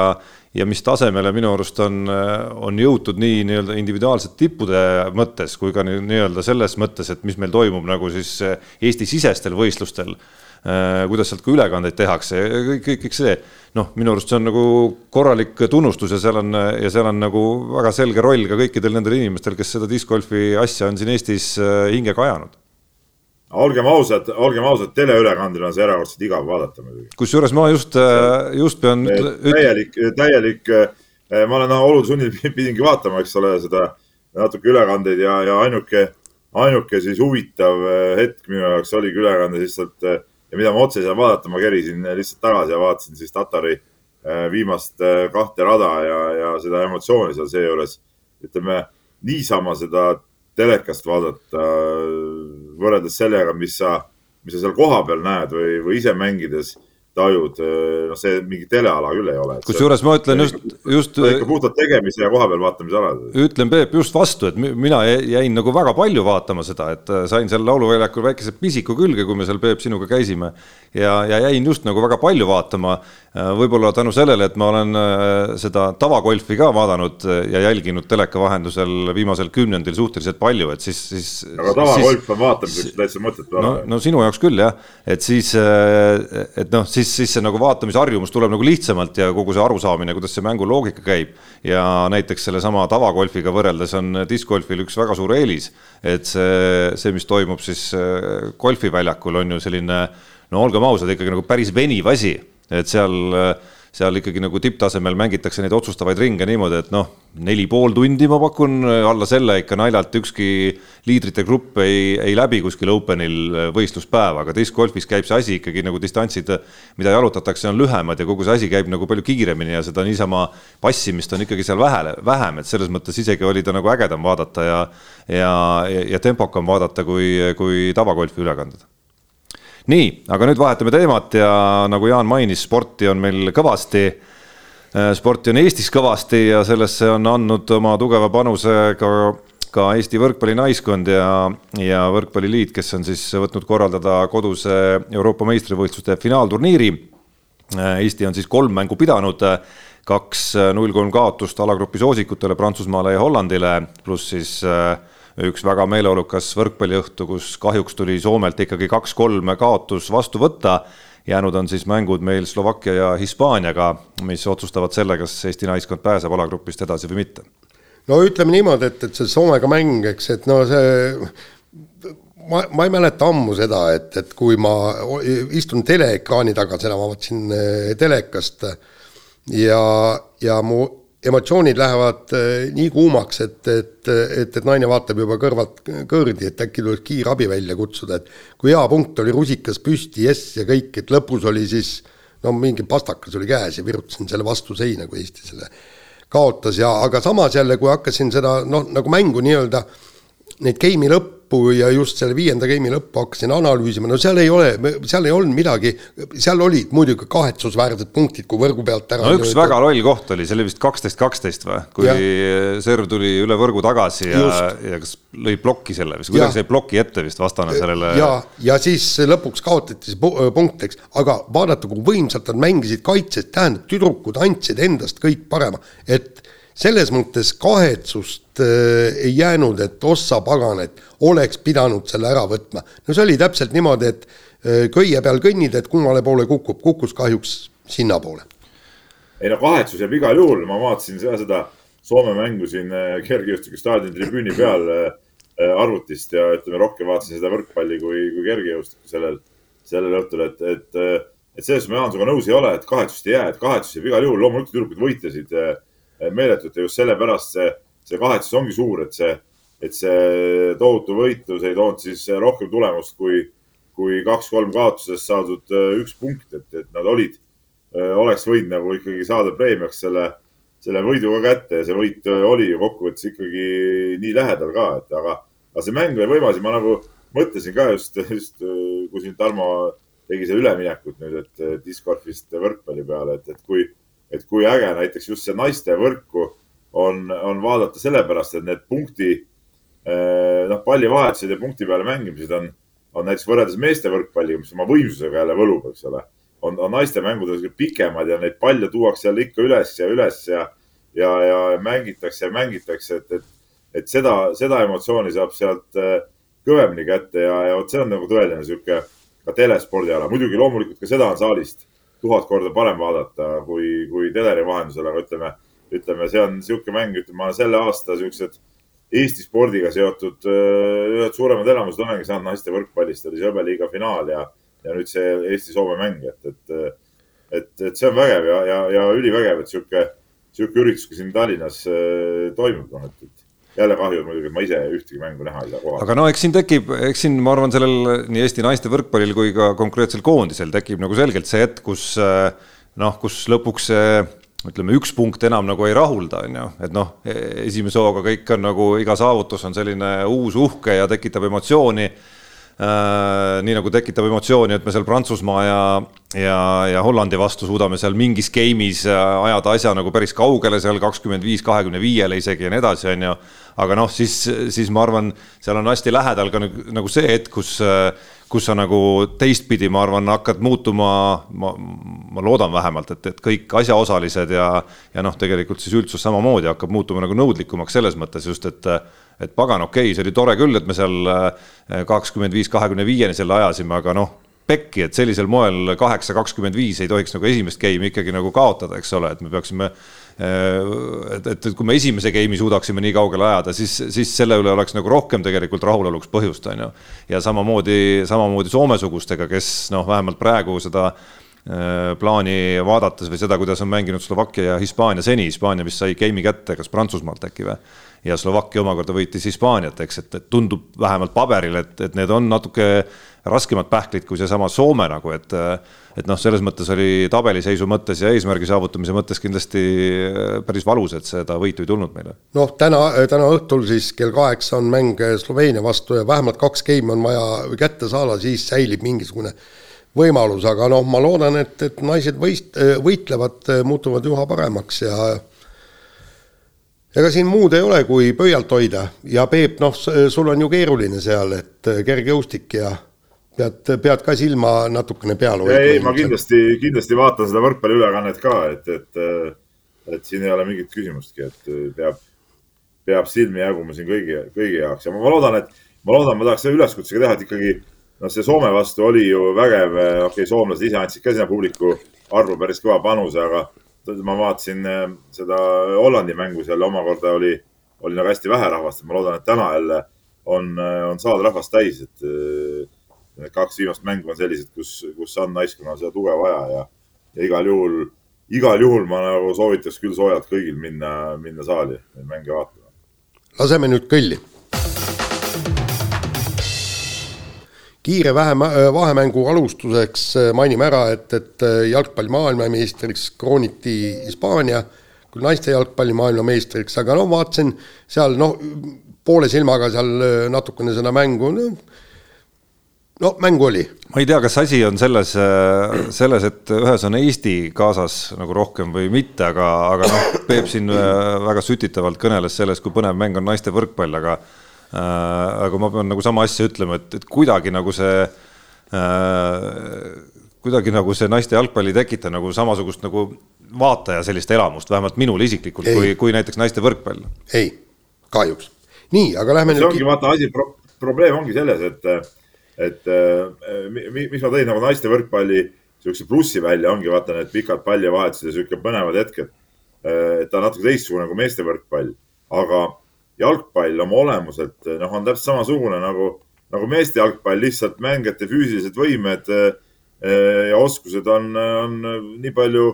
ja mis tasemele minu arust on, on jõutud nii nii-öelda individuaalsete tippude mõttes kui ka nii-öelda selles mõttes, et mis meil toimub nagu siis Eesti-sisestel võistlustel. Äh, kuidas sealt ka ülekandeid tehakse, kõik, kõik, kõik see, noh, minu arust see on nagu korralik tunnustus ja seal on, ja seal on nagu väga selge roll ka kõikidel nendel inimestel, kes seda discgolfi asja on siin Eestis äh, hingega ajanud olgem ausad, olgem ausad, teleülekandel on see erakordselt igav vaadata muidugi. kusjuures ma just, äh, just pean. täielik, täielik, äh, ma olen olude sunnil pidingi vaatama, eks ole, seda natuke ülekandeid ja, ja ainuke, ainuke siis huvitav äh, hetk minu jaoks oligi ülekanne lihtsalt ja mida ma otse ei saa vaadata, ma kerisin lihtsalt tagasi ja vaatasin siis Tatari viimast kahte rada ja, ja seda emotsiooni seal seejuures. ütleme niisama seda telekast vaadata võrreldes sellega, mis sa, mis sa seal kohapeal näed või, või ise mängides tajud, noh, see mingi teleala küll ei ole. kusjuures ma ütlen just, just. ikka puhtalt tegemise ja kohapeal vaatamise ala. ütlen Peep just vastu, et mina jäin nagu väga palju vaatama seda, et äh, sain seal lauluväljakul väikese pisiku külge, kui me seal Peep sinuga käisime. ja, ja jäin just nagu väga palju vaatama. Võib-olla tänu sellele, et ma olen seda tavagolfi ka vaadanud ja jälginud teleka vahendusel viimasel kümnendil suhteliselt palju, et siis, siis. aga tavagolf on vaatamiseks täitsa mõttetu ala. no sinu jaoks küll jah, et siis, et noh, siis siis, siis see nagu vaatamisharjumus tuleb nagu lihtsamalt ja kogu see arusaamine, kuidas see mängu loogika käib. ja näiteks sellesama tavagolfiga võrreldes on discgolfil üks väga suur eelis, et see, see, mis toimub siis äh, golfiväljakul, on ju selline no olgem ausad, ikkagi nagu päris veniv asi et seal äh, seal ikkagi nagu tipptasemel mängitakse neid otsustavaid ringe niimoodi, et noh, neli pool tundi ma pakun, alla selle ikka naljalt ükski liidrite grupp ei, ei läbi kuskil Openil võistluspäeva, aga discgolfis käib see asi ikkagi nagu distantsid, mida jalutatakse, on lühemad ja kogu see asi käib nagu palju kiiremini ja seda niisama passimist on ikkagi seal vähe, vähem, et selles mõttes isegi oli ta nagu ägedam vaadata ja ja, ja tempokam vaadata kui, kui tavagolfi ülekanded nii, aga nüüd vahetame teemat ja nagu Jaan mainis, sporti on meil kõvasti. Äh, sporti on Eestis kõvasti ja sellesse on andnud oma tugeva panuse ka, ka Eesti võrkpallinaiskond ja, ja Võrkpalliliit, kes on siis võtnud korraldada koduse Euroopa meistrivõistluste finaalturniiri. Äh, Eesti on siis kolm mängu pidanud kaks null kolm kaotust alagrupi soosikutele Prantsusmaale ja Hollandile, pluss siis äh, üks väga meeleolukas võrkpalliõhtu, kus kahjuks tuli Soomelt ikkagi kaks-kolm kaotus vastu võtta. jäänud on siis mängud meil Slovakkia ja Hispaaniaga, mis otsustavad selle, kas Eesti naiskond pääseb alagrupist edasi või mitte. no ütleme niimoodi, et, et see Soomega mäng, eks, et no see ma, ma ei mäleta ammu seda, et, et kui ma istun teleekraani taga, seda ma vaatasin eh, telekast ja, ja mu emotsioonid lähevad äh, nii kuumaks, et, et, et, et naine vaatab juba kõrvalt kõrdi, et äkki tuleks kiirabi välja kutsuda, et kui hea punkt oli, rusikas püsti, jess ja kõik, et lõpus oli siis no mingi pastakas oli käes ja virutasin selle vastu seina, kui Eesti selle kaotas ja aga samas jälle, kui hakkasin seda noh, nagu mängu nii-öelda neid game'i lõppu lõppu ja just selle viienda game'i lõppu hakkasin analüüsima, no seal ei ole, seal ei olnud midagi, seal olid muidugi kahetsusväärsed punktid, kui võrgu pealt ära no üks väga loll koht oli, see oli vist kaksteist, kaksteist või, kui ja. serv tuli üle võrgu tagasi ja, ja kas lõi plokki selle vist, kuidagi sai ploki ette vist vastane sellele. ja, ja siis lõpuks kaotati see punkt, eks, aga vaadata, kui võimsalt nad mängisid kaitses, tähendab, tüdrukud andsid endast kõik parema, et selles mõttes kahetsust äh, ei jäänud, et ossa pagan, et oleks pidanud selle ära võtma. no see oli täpselt niimoodi, et äh, köie peal kõnnid, et kummale poole kukub, kukkus kahjuks sinnapoole. ei no kahetsus jääb igal juhul, ma vaatasin seda, seda Soome mängu siin äh, kergejõustiku staadioni tribüüni peal äh, arvutist ja ütleme, rohkem vaatasin seda võrkpalli kui, kui kergejõustikku sellel, sellel õhtul, et, et, et selles ma Jaan sinuga nõus ei ole, et kahetsust ei jää, et kahetsus jääb igal juhul, loomulikult tüdrukud võitlesid meeletult ja just sellepärast see, see kahetsus ongi suur, et see, et see tohutu võitlus ei toonud siis rohkem tulemust kui, kui kaks-kolm kaotusest saadud äh, üks punkt, et, et nad olid, oleks võinud nagu ikkagi saada preemiaks selle, selle võidu ka kätte ja see võit oli ju kokkuvõttes ikkagi nii lähedal ka, et aga, aga see mäng oli võimas ja ma nagu mõtlesin ka just, just kui siin Tarmo tegi seda üleminekut nüüd, et discgolfist võrkpalli peale, et, et kui et kui äge näiteks just see naiste võrku on, on vaadata sellepärast, et need punkti, eh, noh, pallivahetused ja punkti peale mängimised on, on näiteks võrreldes meeste võrkpalliga, mis oma võimsusega jälle võlub, eks ole, on, on naiste mängud pikemad ja neid palle tuuakse jälle ikka üles ja üles ja, ja, ja mängitakse ja mängitakse, et, et, et seda, seda emotsiooni saab sealt eh, kõvemini kätte ja, ja vot see on nagu tõeline sihuke ka telespordiala. muidugi loomulikult ka seda on saalist tuhat korda parem vaadata kui, kui teleri vahendusel, aga ütleme, ütleme, see on niisugune mäng, ütleme, selle aasta niisugused Eesti spordiga seotud ühed suuremad elamused olengi saanud naiste võrkpallist, oli see hõbeliiga finaal ja, ja nüüd see Eesti-Soome mäng, et, et, et, et see on vägev ja, ja, ja ülivägev, et niisugune, niisugune üritus ka siin Tallinnas toimub, noh, et, et jälle kahju muidugi, et ma ise ühtegi mängu näha ei saa kohal. aga no eks siin tekib, eks siin ma arvan, sellel nii Eesti naiste võrkpallil kui ka konkreetsel koondisel tekib nagu selgelt see hetk, kus eh, noh, kus lõpuks see ütleme, üks punkt enam nagu ei rahulda, on ju, et noh, esimese hooga kõik on nagu iga saavutus on selline uus uhke ja tekitab emotsiooni nii nagu tekitab emotsiooni, et me seal Prantsusmaa ja, ja, ja Hollandi vastu suudame seal mingis game'is äh, ajada asja nagu päris kaugele, seal kakskümmend viis, kahekümne viiele isegi ja nii edasi, on ju. aga noh, siis, siis ma arvan, seal on hästi lähedal ka nagu see hetk, kus, kus sa nagu teistpidi, ma arvan, hakkad muutuma, ma, ma loodan vähemalt, et, et kõik asjaosalised ja, ja noh, tegelikult siis üldsus samamoodi hakkab muutuma nagu nõudlikumaks selles mõttes just, et et pagan, okei okay,, see oli tore küll, et me seal äh, kakskümmend viis, kahekümne viieni selle ajasime, aga noh, pekki, et sellisel moel kaheksa, kakskümmend viis ei tohiks nagu esimest game'i ikkagi nagu kaotada, eks ole, et me peaksime et, et kui me esimese game'i suudaksime nii kaugele ajada, siis, siis selle üle oleks nagu rohkem tegelikult rahuloluks põhjust, on ju. ja samamoodi, samamoodi Soome-sugustega, kes noh, vähemalt praegu seda plaani vaadates või seda, kuidas on mänginud Slovakkia ja Hispaania seni, Hispaania vist sai game'i kätte, kas Prantsusmaalt äkki või? ja Slovakkia omakorda võitis Hispaaniat, eks, et, tundub vähemalt paberil, et, et need on natuke raskemad pähklid kui seesama Soome nagu, et et noh, selles mõttes oli tabeliseisu mõttes ja eesmärgi saavutamise mõttes kindlasti päris valus, et seda võitu ei tulnud meile. noh, täna, täna õhtul siis kell kaheksa on mäng Sloveenia vastu ja vähemalt kaks geimi on vaja kätte saada, siis säilib mingisugune võimalus, aga noh, ma loodan, et, et naised võist-, võitlevad, muutuvad üha paremaks ja ega siin muud ei ole, kui pöialt hoida ja Peep, noh, sul on ju keeruline seal, et äh, kergejõustik ja pead, pead ka silma natukene peal hoidma. ei, ma kindlasti, kindlasti vaatan seda võrkpalliülekannet ka, et, et, äh, et siin ei ole mingit küsimustki, et äh, peab, peab silmi jaguma siin kõigi, kõigi jaoks ja ma loodan, et ma loodan, ma tahaks selle üleskutsega teha, et ikkagi noh, see Soome vastu oli ju vägev, okei okay,, soomlased ise andsid ka sinna publiku arvu päris kõva panuse, aga ma vaatasin äh, seda Hollandi mängu seal omakorda oli, oli nagu hästi vähe rahvast, ma loodan, et täna jälle on, äh, on saal rahvast täis, et äh, need kaks viimast mängu on sellised, kus, kus on naiskonnal seda tuge vaja ja, ja igal juhul, igal juhul ma nagu soovitaks küll soojalt kõigil minna, minna saali neid mänge vaatama. laseme nüüd kõlli kiire vähe, vahemängu alustuseks mainime ära, et, et jalgpalli maailmameistriks krooniti Hispaania, küll naiste jalgpalli maailmameistriks, aga no vaatasin seal noh, poole silmaga seal natukene seda mängu, no no mängu oli. ma ei tea, kas asi on selles, selles, et ühes on Eesti kaasas nagu rohkem või mitte, aga, aga noh, Peep siin väga sütitavalt kõneles sellest, kui põnev mäng on naiste võrkpall, aga Äh, aga ma pean nagu sama asja ütlema, et, et kuidagi nagu see äh, kuidagi nagu see naiste jalgpall ei tekita nagu samasugust nagu vaataja sellist elamust, vähemalt minul isiklikult, kui, kui näiteks naiste võrkpall. ei, kahjuks. nii, aga lähme see nüüd. ongi vaata asi pro,, probleem ongi selles, et, et mis ma tõin nagu naiste võrkpalli siukse plussi välja, ongi vaata need pikad pallivahetused ja sihuke põnevad hetked. et ta on natuke teistsugune kui meeste võrkpall, aga jalgpall oma olemuselt noh, on täpselt samasugune nagu, nagu meeste jalgpall, lihtsalt mängijate füüsilised võimed eh, ja oskused on, on nii palju,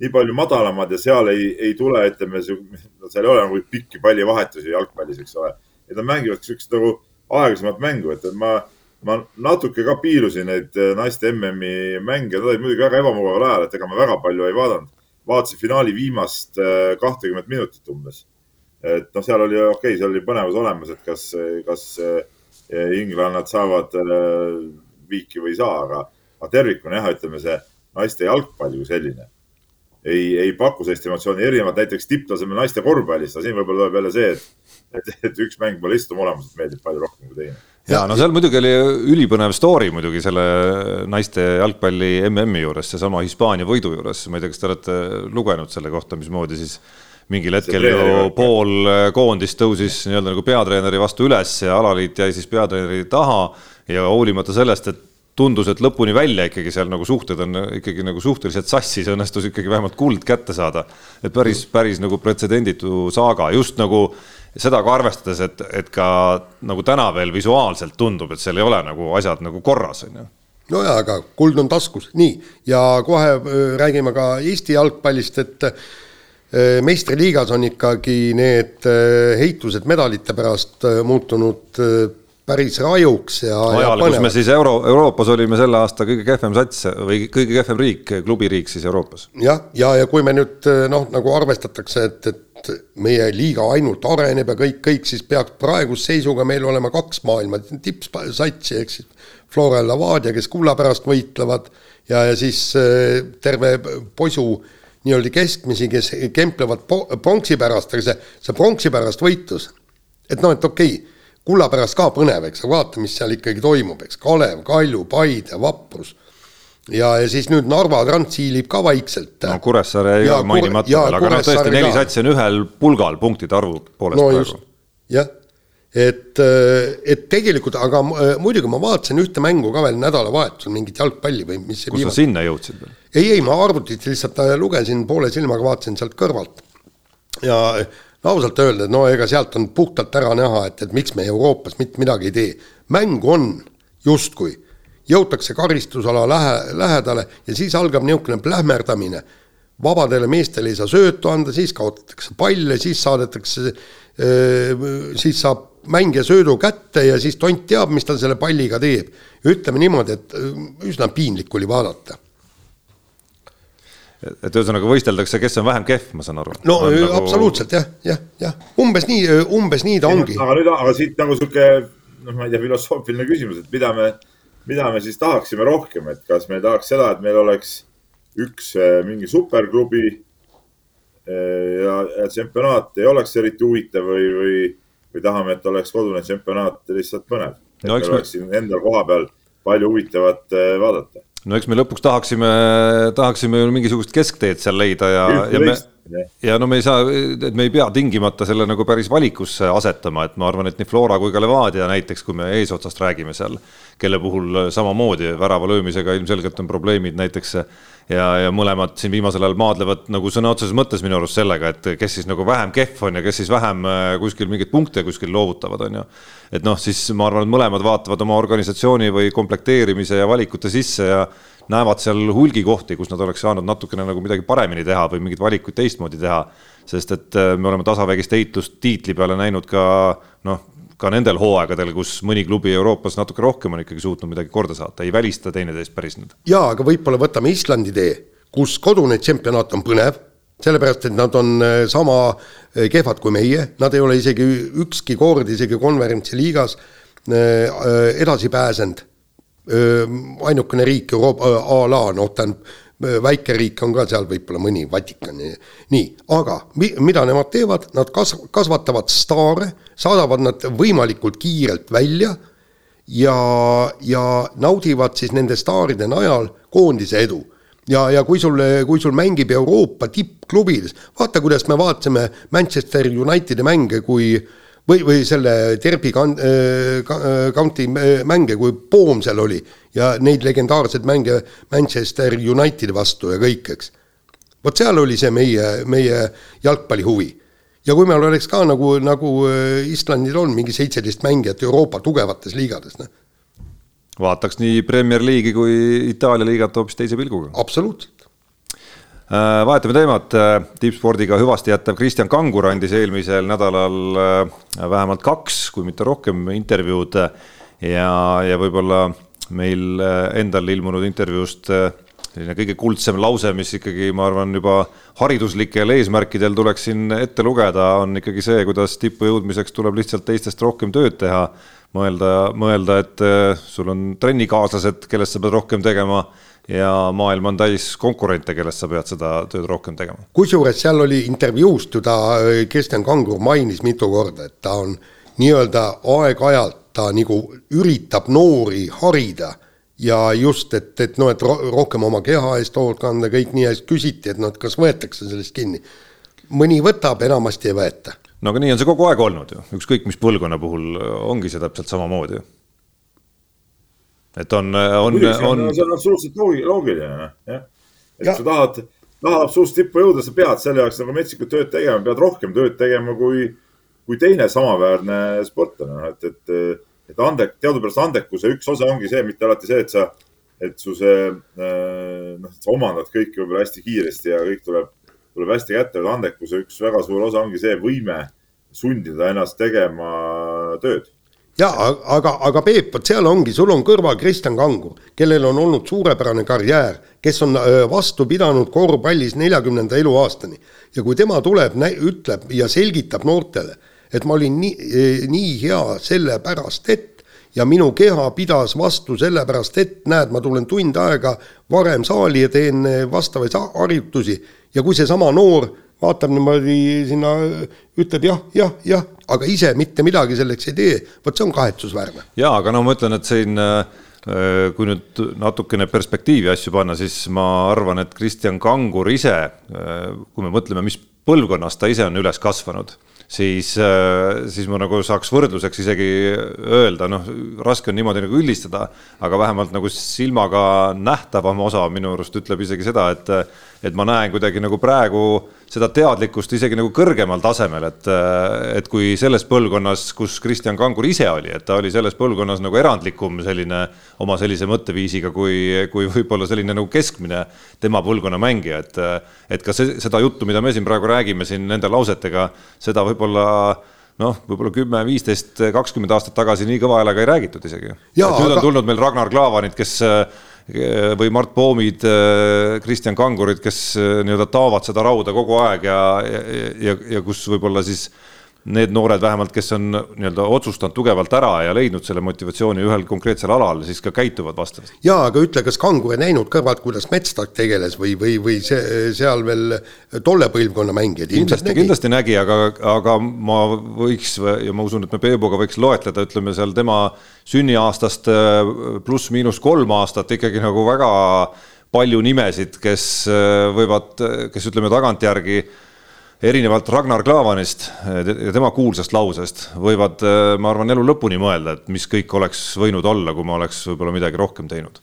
nii palju madalamad ja seal ei, ei tule, ütleme, seal ei ole nagu pikki pallivahetusi jalgpallis, eks ole. ja nad mängivad siukest nagu aeglasemat mängu, et ma, ma natuke ka piilusin neid naiste MM-i mänge, nad olid muidugi väga ebamugaval ajal, et ega ma väga palju ei vaadanud. vaatasin finaali viimast eh, kahtekümmet minutit umbes et noh, seal oli okei okay,, seal oli põnevus olemas, et kas, kas Ingland saavad äh, viiki või ei saa, aga, aga tervikuna jah, ütleme see naiste jalgpall kui selline ei, ei paku sellist emotsiooni, erinevalt näiteks tipptasemel naiste korvpallist, aga siin võib-olla tuleb jälle see, et, et, et üks mäng mulle lihtsalt oma olemuselt meeldib palju rohkem kui teine. Ja no seal muidugi oli ülipõnev story muidugi selle naiste jalgpalli MM-i juures, seesama Hispaania võidu juures, ma ei tea, kas te olete lugenud selle kohta, mismoodi siis mingil hetkel ju pool äh, koondist tõusis nii-öelda nagu peatreeneri vastu üles ja alaliit jäi siis peatreeneri taha. Ja hoolimata sellest, et tundus, et lõpuni välja ikkagi seal nagu suhted on ikkagi nagu suhteliselt sassis, õnnestus ikkagi vähemalt kuld kätte saada. et päris, päris nagu pretsedenditu saaga, just nagu seda ka arvestades, et, et ka nagu täna veel visuaalselt tundub, et seal ei ole nagu asjad nagu korras, on ju. Nojaa, aga kuld on taskus, nii, ja kohe äh, räägime ka Eesti jalgpallist, et Äh, meistriliigas on ikkagi need äh, heitused medalite pärast muutunud päris rajuks ja. ajal, kus me siis Euro, Euroopas olime selle aasta kõige kehvem sats või kõige kehvem riik, klubiriik siis Euroopas. jah, ja, ja, ja kui me nüüd noh, nagu arvestatakse, et, et meie liiga ainult areneb ja kõik, kõik, siis peaks praeguse seisuga meil olema kaks maailma tippsatsi, ehk siis Flora ja Levadia, kes kulla pärast võitlevad ja, ja siis terve posu nii-öelda keskmisi, kes kemplevad pronksi pärast, aga see, see pronksi pärast võitlus, et noh, et okei okay,, kulla pärast ka põnev, eks, vaata, mis seal ikkagi toimub, eks, Kalev, Kalju, Paide, Vaprus ja, ja siis nüüd Narva Trans hiilib ka vaikselt. no Kuressaare jäi mainimata veel, aga noh, tõesti neli satsi on ühel pulgal punktide arvu poolest no, praegu. jah, et, et tegelikult, aga muidugi ma vaatasin ühte mängu ka veel nädalavahetusel, mingit jalgpalli või mis kus sa sinna jõudsid veel? ei, ei, ma arvutit lihtsalt äh, lugesin poole silmaga, vaatasin sealt kõrvalt. ja ausalt öelda, no ega sealt on puhtalt ära näha, et, et miks me Euroopas mitte midagi ei tee. mäng on justkui jõutakse karistusala lähe, lähedale ja siis algab niisugune plähmerdamine. vabadele meestele ei saa söötu anda, siis kaotatakse palle, siis saadetakse, siis saab mängija söödu kätte ja siis tont teab, mis ta selle palliga teeb. ütleme niimoodi, et üsna piinlik oli vaadata et ühesõnaga võisteldakse, kes on vähem kehv, ma saan aru. no on nagu... absoluutselt jah, jah, jah, umbes nii, umbes nii ta ongi. aga nüüd, aga siit nagu sihuke, noh, ma ei tea, filosoofiline küsimus, et mida me, mida me siis tahaksime rohkem, et kas me tahaks seda, et meil oleks üks mingi superklubi eh, ja, ja tsempionaat ei oleks eriti huvitav või, või, või tahame, et oleks kodune tsempionaat lihtsalt põnev. et no, meil oleks siin endal koha peal palju huvitavat vaadata no eks me lõpuks tahaksime, tahaksime ju mingisugust keskteed seal leida ja, ja me, ja no me ei saa, et me ei pea tingimata selle nagu päris valikusse asetama, et ma arvan, et nii Flora kui ka Levadia näiteks, kui me eesotsast räägime seal, kelle puhul samamoodi värava löömisega ilmselgelt on probleemid näiteks ja, ja mõlemad siin viimasel ajal maadlevad nagu sõna otseses mõttes minu arust sellega, et kes siis nagu vähem kehv on ja kes siis vähem äh, kuskil mingeid punkte kuskil loovutavad, on ju. et noh, siis ma arvan, et mõlemad vaatavad oma organisatsiooni või komplekteerimise ja valikute sisse ja näevad seal hulgikohti, kus nad oleks saanud natukene nagu midagi paremini teha või mingeid valikuid teistmoodi teha. sest et äh, me oleme tasavägist heitlust tiitli peale näinud ka noh, ka nendel hooaegadel, kus mõni klubi Euroopas natuke rohkem on ikkagi suutnud midagi korda saata, ei välista teineteist päris nüüd. jaa, aga võib-olla võtame Islandi tee, kus kodune tšempionaat on põnev, sellepärast et nad on äh, sama äh, kehvad kui meie, nad ei ole isegi ükski kord isegi konverentsi liigas äh, edasi pääsenud. ainukene riik Euroopa a la, noh, tähendab väike riik on ka seal võib-olla mõni, Vatikan, nii, aga mi-, mida nemad teevad, nad kas-, kasvatavad staare, saadavad nad võimalikult kiirelt välja ja, ja naudivad siis nende staaride najal koondise edu. ja, ja kui sul, kui sul mängib Euroopa tippklubides, vaata, kuidas me vaatasime Manchester Unitedi mänge, kui äh, või, või selle Derby County mänge, kui poom seal oli ja neid legendaarseid mänge Manchester Unitedi vastu ja kõik, eks. vot seal oli see meie, meie jalgpalli huvi. ja kui meil oleks ka nagu, nagu Islandil on mingi seitseteist mängijat Euroopa tugevates liigades, noh. vaataks nii Premier League'i kui Itaalia liigat hoopis teise pilguga. absoluutselt. Äh, vahetame teemat, äh, tippspordiga hüvasti jättav Kristjan Kangur andis eelmisel nädalal äh, vähemalt kaks, kui mitte rohkem intervjuud ja, ja võib-olla meil endal ilmunud intervjuust selline kõige kuldsem lause, mis ikkagi, ma arvan, juba hariduslikel eesmärkidel tuleks siin ette lugeda, on ikkagi see, kuidas tippu jõudmiseks tuleb lihtsalt teistest rohkem tööd teha. Mõelda, mõelda, et sul on trennikaaslased, kellest sa pead rohkem tegema ja maailm on täis konkurente, kellest sa pead seda tööd rohkem tegema. kusjuures seal oli intervjuust ju ta, äh, Kristjan Kangur mainis mitu korda, et ta on nii-öelda aeg-ajalt ta nagu üritab noori harida ja just, et, et noh, et rohkem oma keha eest hoolt kanda, kõik nii, ja siis küsiti, et noh, et kas võetakse sellest kinni. mõni võtab, enamasti ei võeta. No aga nii on see kogu aeg olnud ju, ükskõik mis põlvkonna puhul ongi see täpselt samamoodi ju et on, on, on. see on absoluutselt loogiline, jah. et ja. sa tahad, tahad absoluutselt tippu jõuda, sa pead selle jaoks nagu metsikut tööd tegema, pead rohkem tööd tegema kui, kui teine samaväärne sportlane, noh, et, et, et andek, teadupärast andekuse üks osa ongi see, mitte alati see, et sa, et su see, noh, sa omandad kõike võib-olla hästi kiiresti ja kõik tuleb, tuleb hästi kätte, vaid andekuse üks väga suur osa ongi see võime sundida ennast tegema tööd. Ja aga, aga Peep, vot seal ongi, sul on kõrval Kristjan Kangur, kellel on olnud suurepärane karjäär, kes on vastu pidanud korvpallis neljakümnenda eluaastani. Ja kui tema tuleb, ütleb ja selgitab noortele, et ma olin nii, e, nii hea sellepärast, et ja minu keha pidas vastu sellepärast, et näed, ma tulen tund aega varem saali ja teen e, vastavaid harjutusi ja kui seesama noor vaatab niimoodi sinna, ütleb jah, jah, jah, aga ise mitte midagi selleks ei tee, vot see on kahetsusväärne. jaa, aga no ma ütlen, et siin äh, kui nüüd natukene perspektiivi asju panna, siis ma arvan, et Kristjan Kangur ise, äh, kui me mõtleme, mis põlvkonnas ta ise on üles kasvanud siis, äh, siis ma nagu saaks võrdluseks isegi öelda, noh, raske on niimoodi nagu üldistada, aga vähemalt nagu silmaga nähtavam osa minu arust ütleb isegi seda, et, et ma näen kuidagi nagu praegu seda teadlikkust isegi nagu kõrgemal tasemel, et, et kui selles põlvkonnas, kus Kristjan Kangur ise oli, et ta oli selles põlvkonnas nagu erandlikum selline oma sellise mõtteviisiga kui, kui võib-olla selline nagu keskmine tema põlvkonna mängija, et, et ka see, seda juttu, mida me siin praegu räägime siin nende lausetega, seda võib-olla noh, võib-olla kümme, viisteist, kakskümmend aastat tagasi nii kõva häälega ei räägitud isegi. nüüd aga... on tulnud meil Ragnar Klavanid, kes või Mart Poomid, Kristjan Kangurid, kes nii-öelda taovad seda rauda kogu aeg ja, ja, ja, ja kus võib-olla siis äh, need noored vähemalt, kes on nii-öelda otsustanud tugevalt ära ja leidnud selle motivatsiooni ühel konkreetsel alal, siis ka käituvad vastavalt. jaa, aga ütle, kas Kangur ei näinud kõrvalt, kuidas Metstak tegeles või, või, või see, seal veel tolle põlvkonna mängijad kindlasti nägi. kindlasti nägi, aga, aga ma võiks ja ma usun, et me Peebuga võiks loetleda, ütleme seal tema sünniaastast pluss-miinus kolm aastat ikkagi nagu väga palju nimesid, kes võivad, kes ütleme tagantjärgi erinevalt Ragnar Klavanist ja tema kuulsast lausest võivad, äh, ma arvan, elu lõpuni mõelda, et mis kõik oleks võinud olla, kui ma oleks võib-olla midagi rohkem teinud.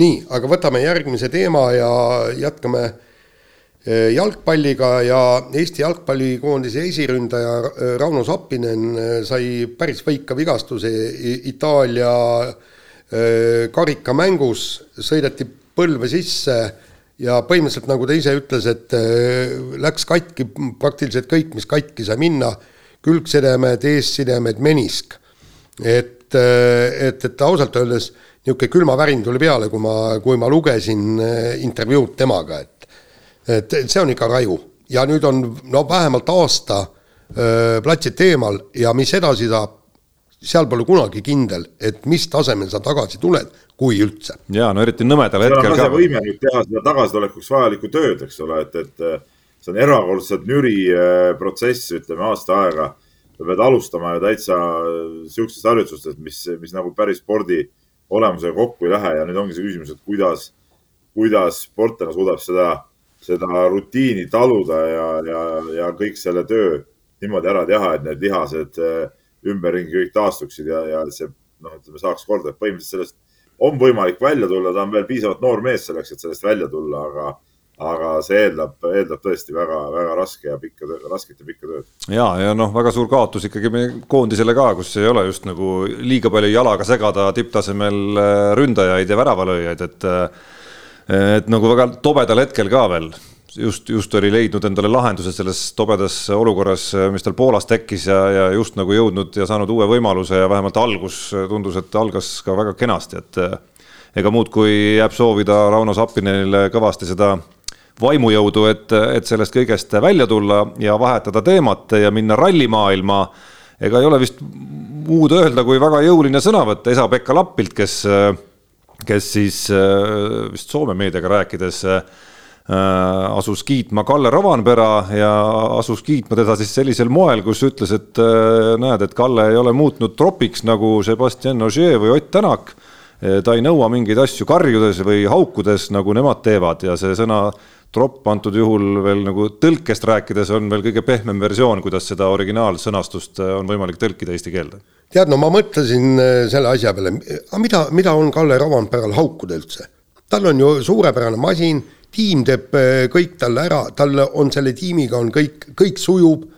nii, aga võtame järgmise teema ja jätkame äh, jalgpalliga ja Eesti jalgpallikoondise esiründaja Rauno Sappinen sai päris võika vigastuse Itaalia karikamängus, sõideti põlve sisse ja põhimõtteliselt nagu ta ise ütles, et äh, läks katki praktiliselt kõik, mis katki sai minna, külgsidemed, eessidemed, menisk. et, äh, et, et ausalt öeldes niisugune külmavärin tuli peale, kui ma, kui ma lugesin äh, intervjuud temaga, et et, et see on ikka raju. Ja nüüd on no vähemalt aasta öö, platsid eemal ja mis edasi saab, seal pole kunagi kindel, et mis tasemel sa tagasi tuled, kui üldse. ja no eriti nõmedal hetkel ka. võime nüüd teha seda tagasitulekuks vajalikku tööd, eks ole, et, et äh, see on erakordselt nüri äh, protsess, ütleme aasta aega. sa pead alustama ju täitsa äh, sihukestest harjutustest, mis, mis nagu päris spordi olemusega kokku ei lähe ja nüüd ongi see küsimus, et kuidas, kuidas sportlane suudab seda, seda rutiini taluda ja, ja, ja kõik selle töö niimoodi ära teha, et need lihased ümberringi kõik taastuksid ja, ja see noh, ütleme saaks korda, et põhimõtteliselt sellest on võimalik välja tulla, ta on veel piisavalt noor mees selleks, et sellest välja tulla, aga, aga see eeldab, eeldab tõesti väga-väga raske ja pikka, rasket ja pikka tööd. ja, ja noh, väga suur kaotus ikkagi meie koondisele ka, kus ei ole just nagu liiga palju jalaga segada tipptasemel äh, ründajaid ja väravalööjaid, et äh, et nagu väga tobedal hetkel ka veel just, just oli leidnud endale lahenduse selles tobedas olukorras, mis tal Poolas tekkis ja, ja just nagu jõudnud ja saanud uue võimaluse ja vähemalt algus tundus, et algas ka väga kenasti, et ega muud, kui jääb soovida Rauno Sappinenile kõvasti seda vaimujõudu, et, et sellest kõigest välja tulla ja vahetada teemat ja minna rallimaailma. ega ei ole vist muud öelda, kui väga jõuline sõnavõtt Esa-Pekka Lappilt, kes, kes siis vist Soome meediaga rääkides asus kiitma Kalle Rovanpera ja asus kiitma teda siis sellisel moel, kus ütles, et äh, näed, et Kalle ei ole muutnud tropiks nagu Sebastian Ogier või Ott Tänak. Äh, ta ei nõua mingeid asju karjudes või haukudes, nagu nemad teevad ja see sõna tropp antud juhul veel nagu tõlkest rääkides on veel kõige pehmem versioon, kuidas seda originaalsõnastust on võimalik tõlkida eesti keelde. tead, no ma mõtlesin selle asja peale, aga mida, mida on Kalle Rovanperal haukuda üldse? Tal on ju suurepärane masin tiim teeb äh, kõik talle ära, tal on selle tiimiga on kõik, kõik sujub.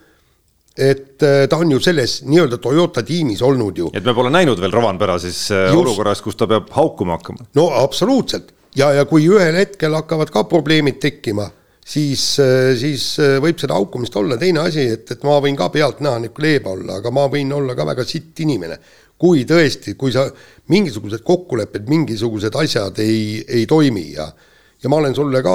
et äh, ta on ju selles nii-öelda Toyota tiimis olnud ju. et me pole näinud veel Rovanpera siis äh, Just. olukorras, kus ta peab haukuma hakkama. no absoluutselt ja, ja kui ühel hetkel hakkavad ka probleemid tekkima, siis, siis võib seda haukumist olla, teine asi, et, et ma võin ka pealtnäha niisugune leebe olla, aga ma võin olla ka väga sitt inimene. Kui tõesti, kui sa mingisugused kokkulepped, mingisugused asjad ei, ei toimi ja ja ma olen sulle ka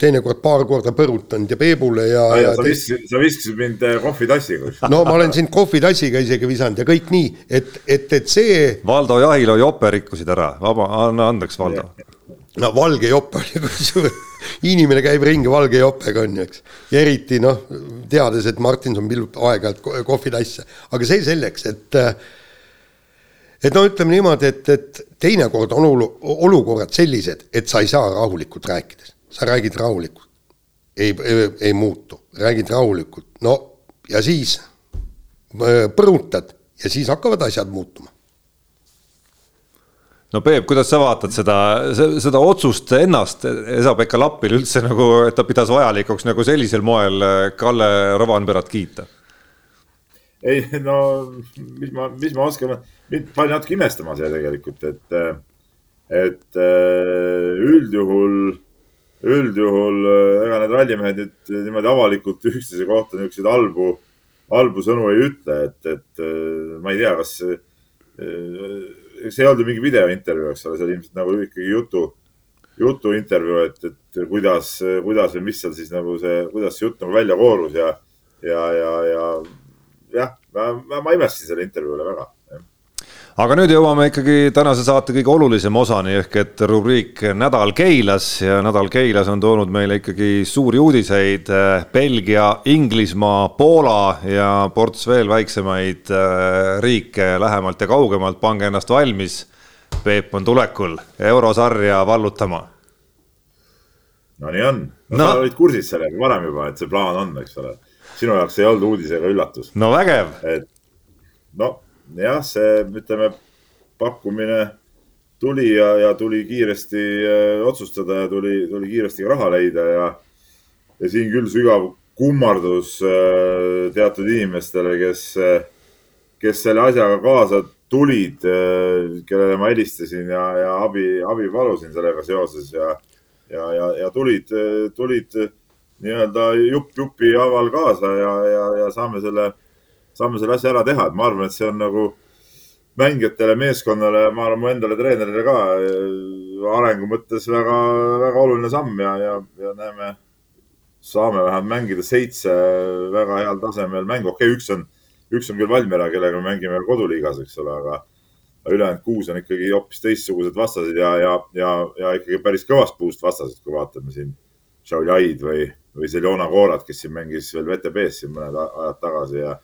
teinekord paar korda põrutanud ja Peebule ja, ja. ja sa viskasid, sa viskasid mind kohvitassiga. no ma olen sind kohvitassiga isegi visanud ja kõik nii, et, et, et see. Valdo Jahilo jope rikkusid ära, vaba, anna andeks, Valdo. no valge jope oli kusjuures, inimene käib ringi valge jopega on ju, eks. ja eriti noh, teades, et Martinson pilub aeg-ajalt kohvitasse, aga see selleks, et äh, et no ütleme niimoodi, et, et teinekord on olu, olukorrad sellised, et sa ei saa rahulikult rääkides, sa räägid rahulikult. ei, ei, ei muutu, räägid rahulikult, no ja siis põrutad ja siis hakkavad asjad muutuma. No Peep, kuidas sa vaatad seda, seda otsust ennast? Esa-Pekka Lappil üldse nagu, et ta pidas vajalikuks nagu sellisel moel äh, Kalle Rovanperat kiita? Ei no mis ma, mis ma oskan, mind pani natuke imestama see tegelikult, et, et äh, üldjuhul, üldjuhul äh, ega need rallimehed nüüd niimoodi avalikult üksteise kohta niisuguseid halbu, halbu sõnu ei ütle, et, et ma ei tea, kas see ei olnud ju mingi videointervjuu, eks ole, see oli ilmselt nagu ikkagi jutu, jutuintervjuu, et, et kuidas, kuidas või mis seal siis nagu see, kuidas see jutt nagu välja koorus ja, ja, ja, ja jah, ma, ma, ma imestasin selle intervjuu üle väga aga nüüd jõuame ikkagi tänase saate kõige olulisema osani ehk et rubriik Nädal Keilas ja Nädal Keilas on toonud meile ikkagi suuri uudiseid. Belgia, Inglismaa, Poola ja ports veel väiksemaid äh, riike lähemalt ja kaugemalt, pange ennast valmis. Peep on tulekul eurosarja vallutama. no nii on no, no.. olid kursis sellega varem juba, et see plaan on, eks ole. Sinu jaoks ei olnud uudis ega üllatus. no vägev. et no jah, see, ütleme, pakkumine tuli ja, ja tuli kiiresti äh, otsustada ja tuli, tuli kiiresti raha leida ja, ja siin küll sügav kummardus äh, teatud inimestele, kes, kes selle asjaga kaasa tulid, äh, kellele ma helistasin ja, ja abi, abi palusin sellega seoses ja, ja, ja, ja tulid, tulid nii-öelda jupp jupi haaval kaasa ja, ja, ja saame selle saame selle asja ära teha, et ma arvan, et see on nagu mängijatele, meeskonnale, ma arvan, mu endale treenerile ka äh, arengu mõttes väga, väga oluline samm ja, ja, ja näeme, saame vähemalt mängida seitse väga heal tasemel mängu. okei okay,, üks on, üks on küll Valmiera, kellega me mängime koduliigas, eks ole, aga ülejäänud kuus on ikkagi hoopis teistsugused vastased ja, ja, ja, ja ikkagi päris kõvast puust vastased, kui vaatame siin Šauliaid või, või Seljona Koorat, kes siin mängis veel VTB-s siin mõned ajad tagasi ja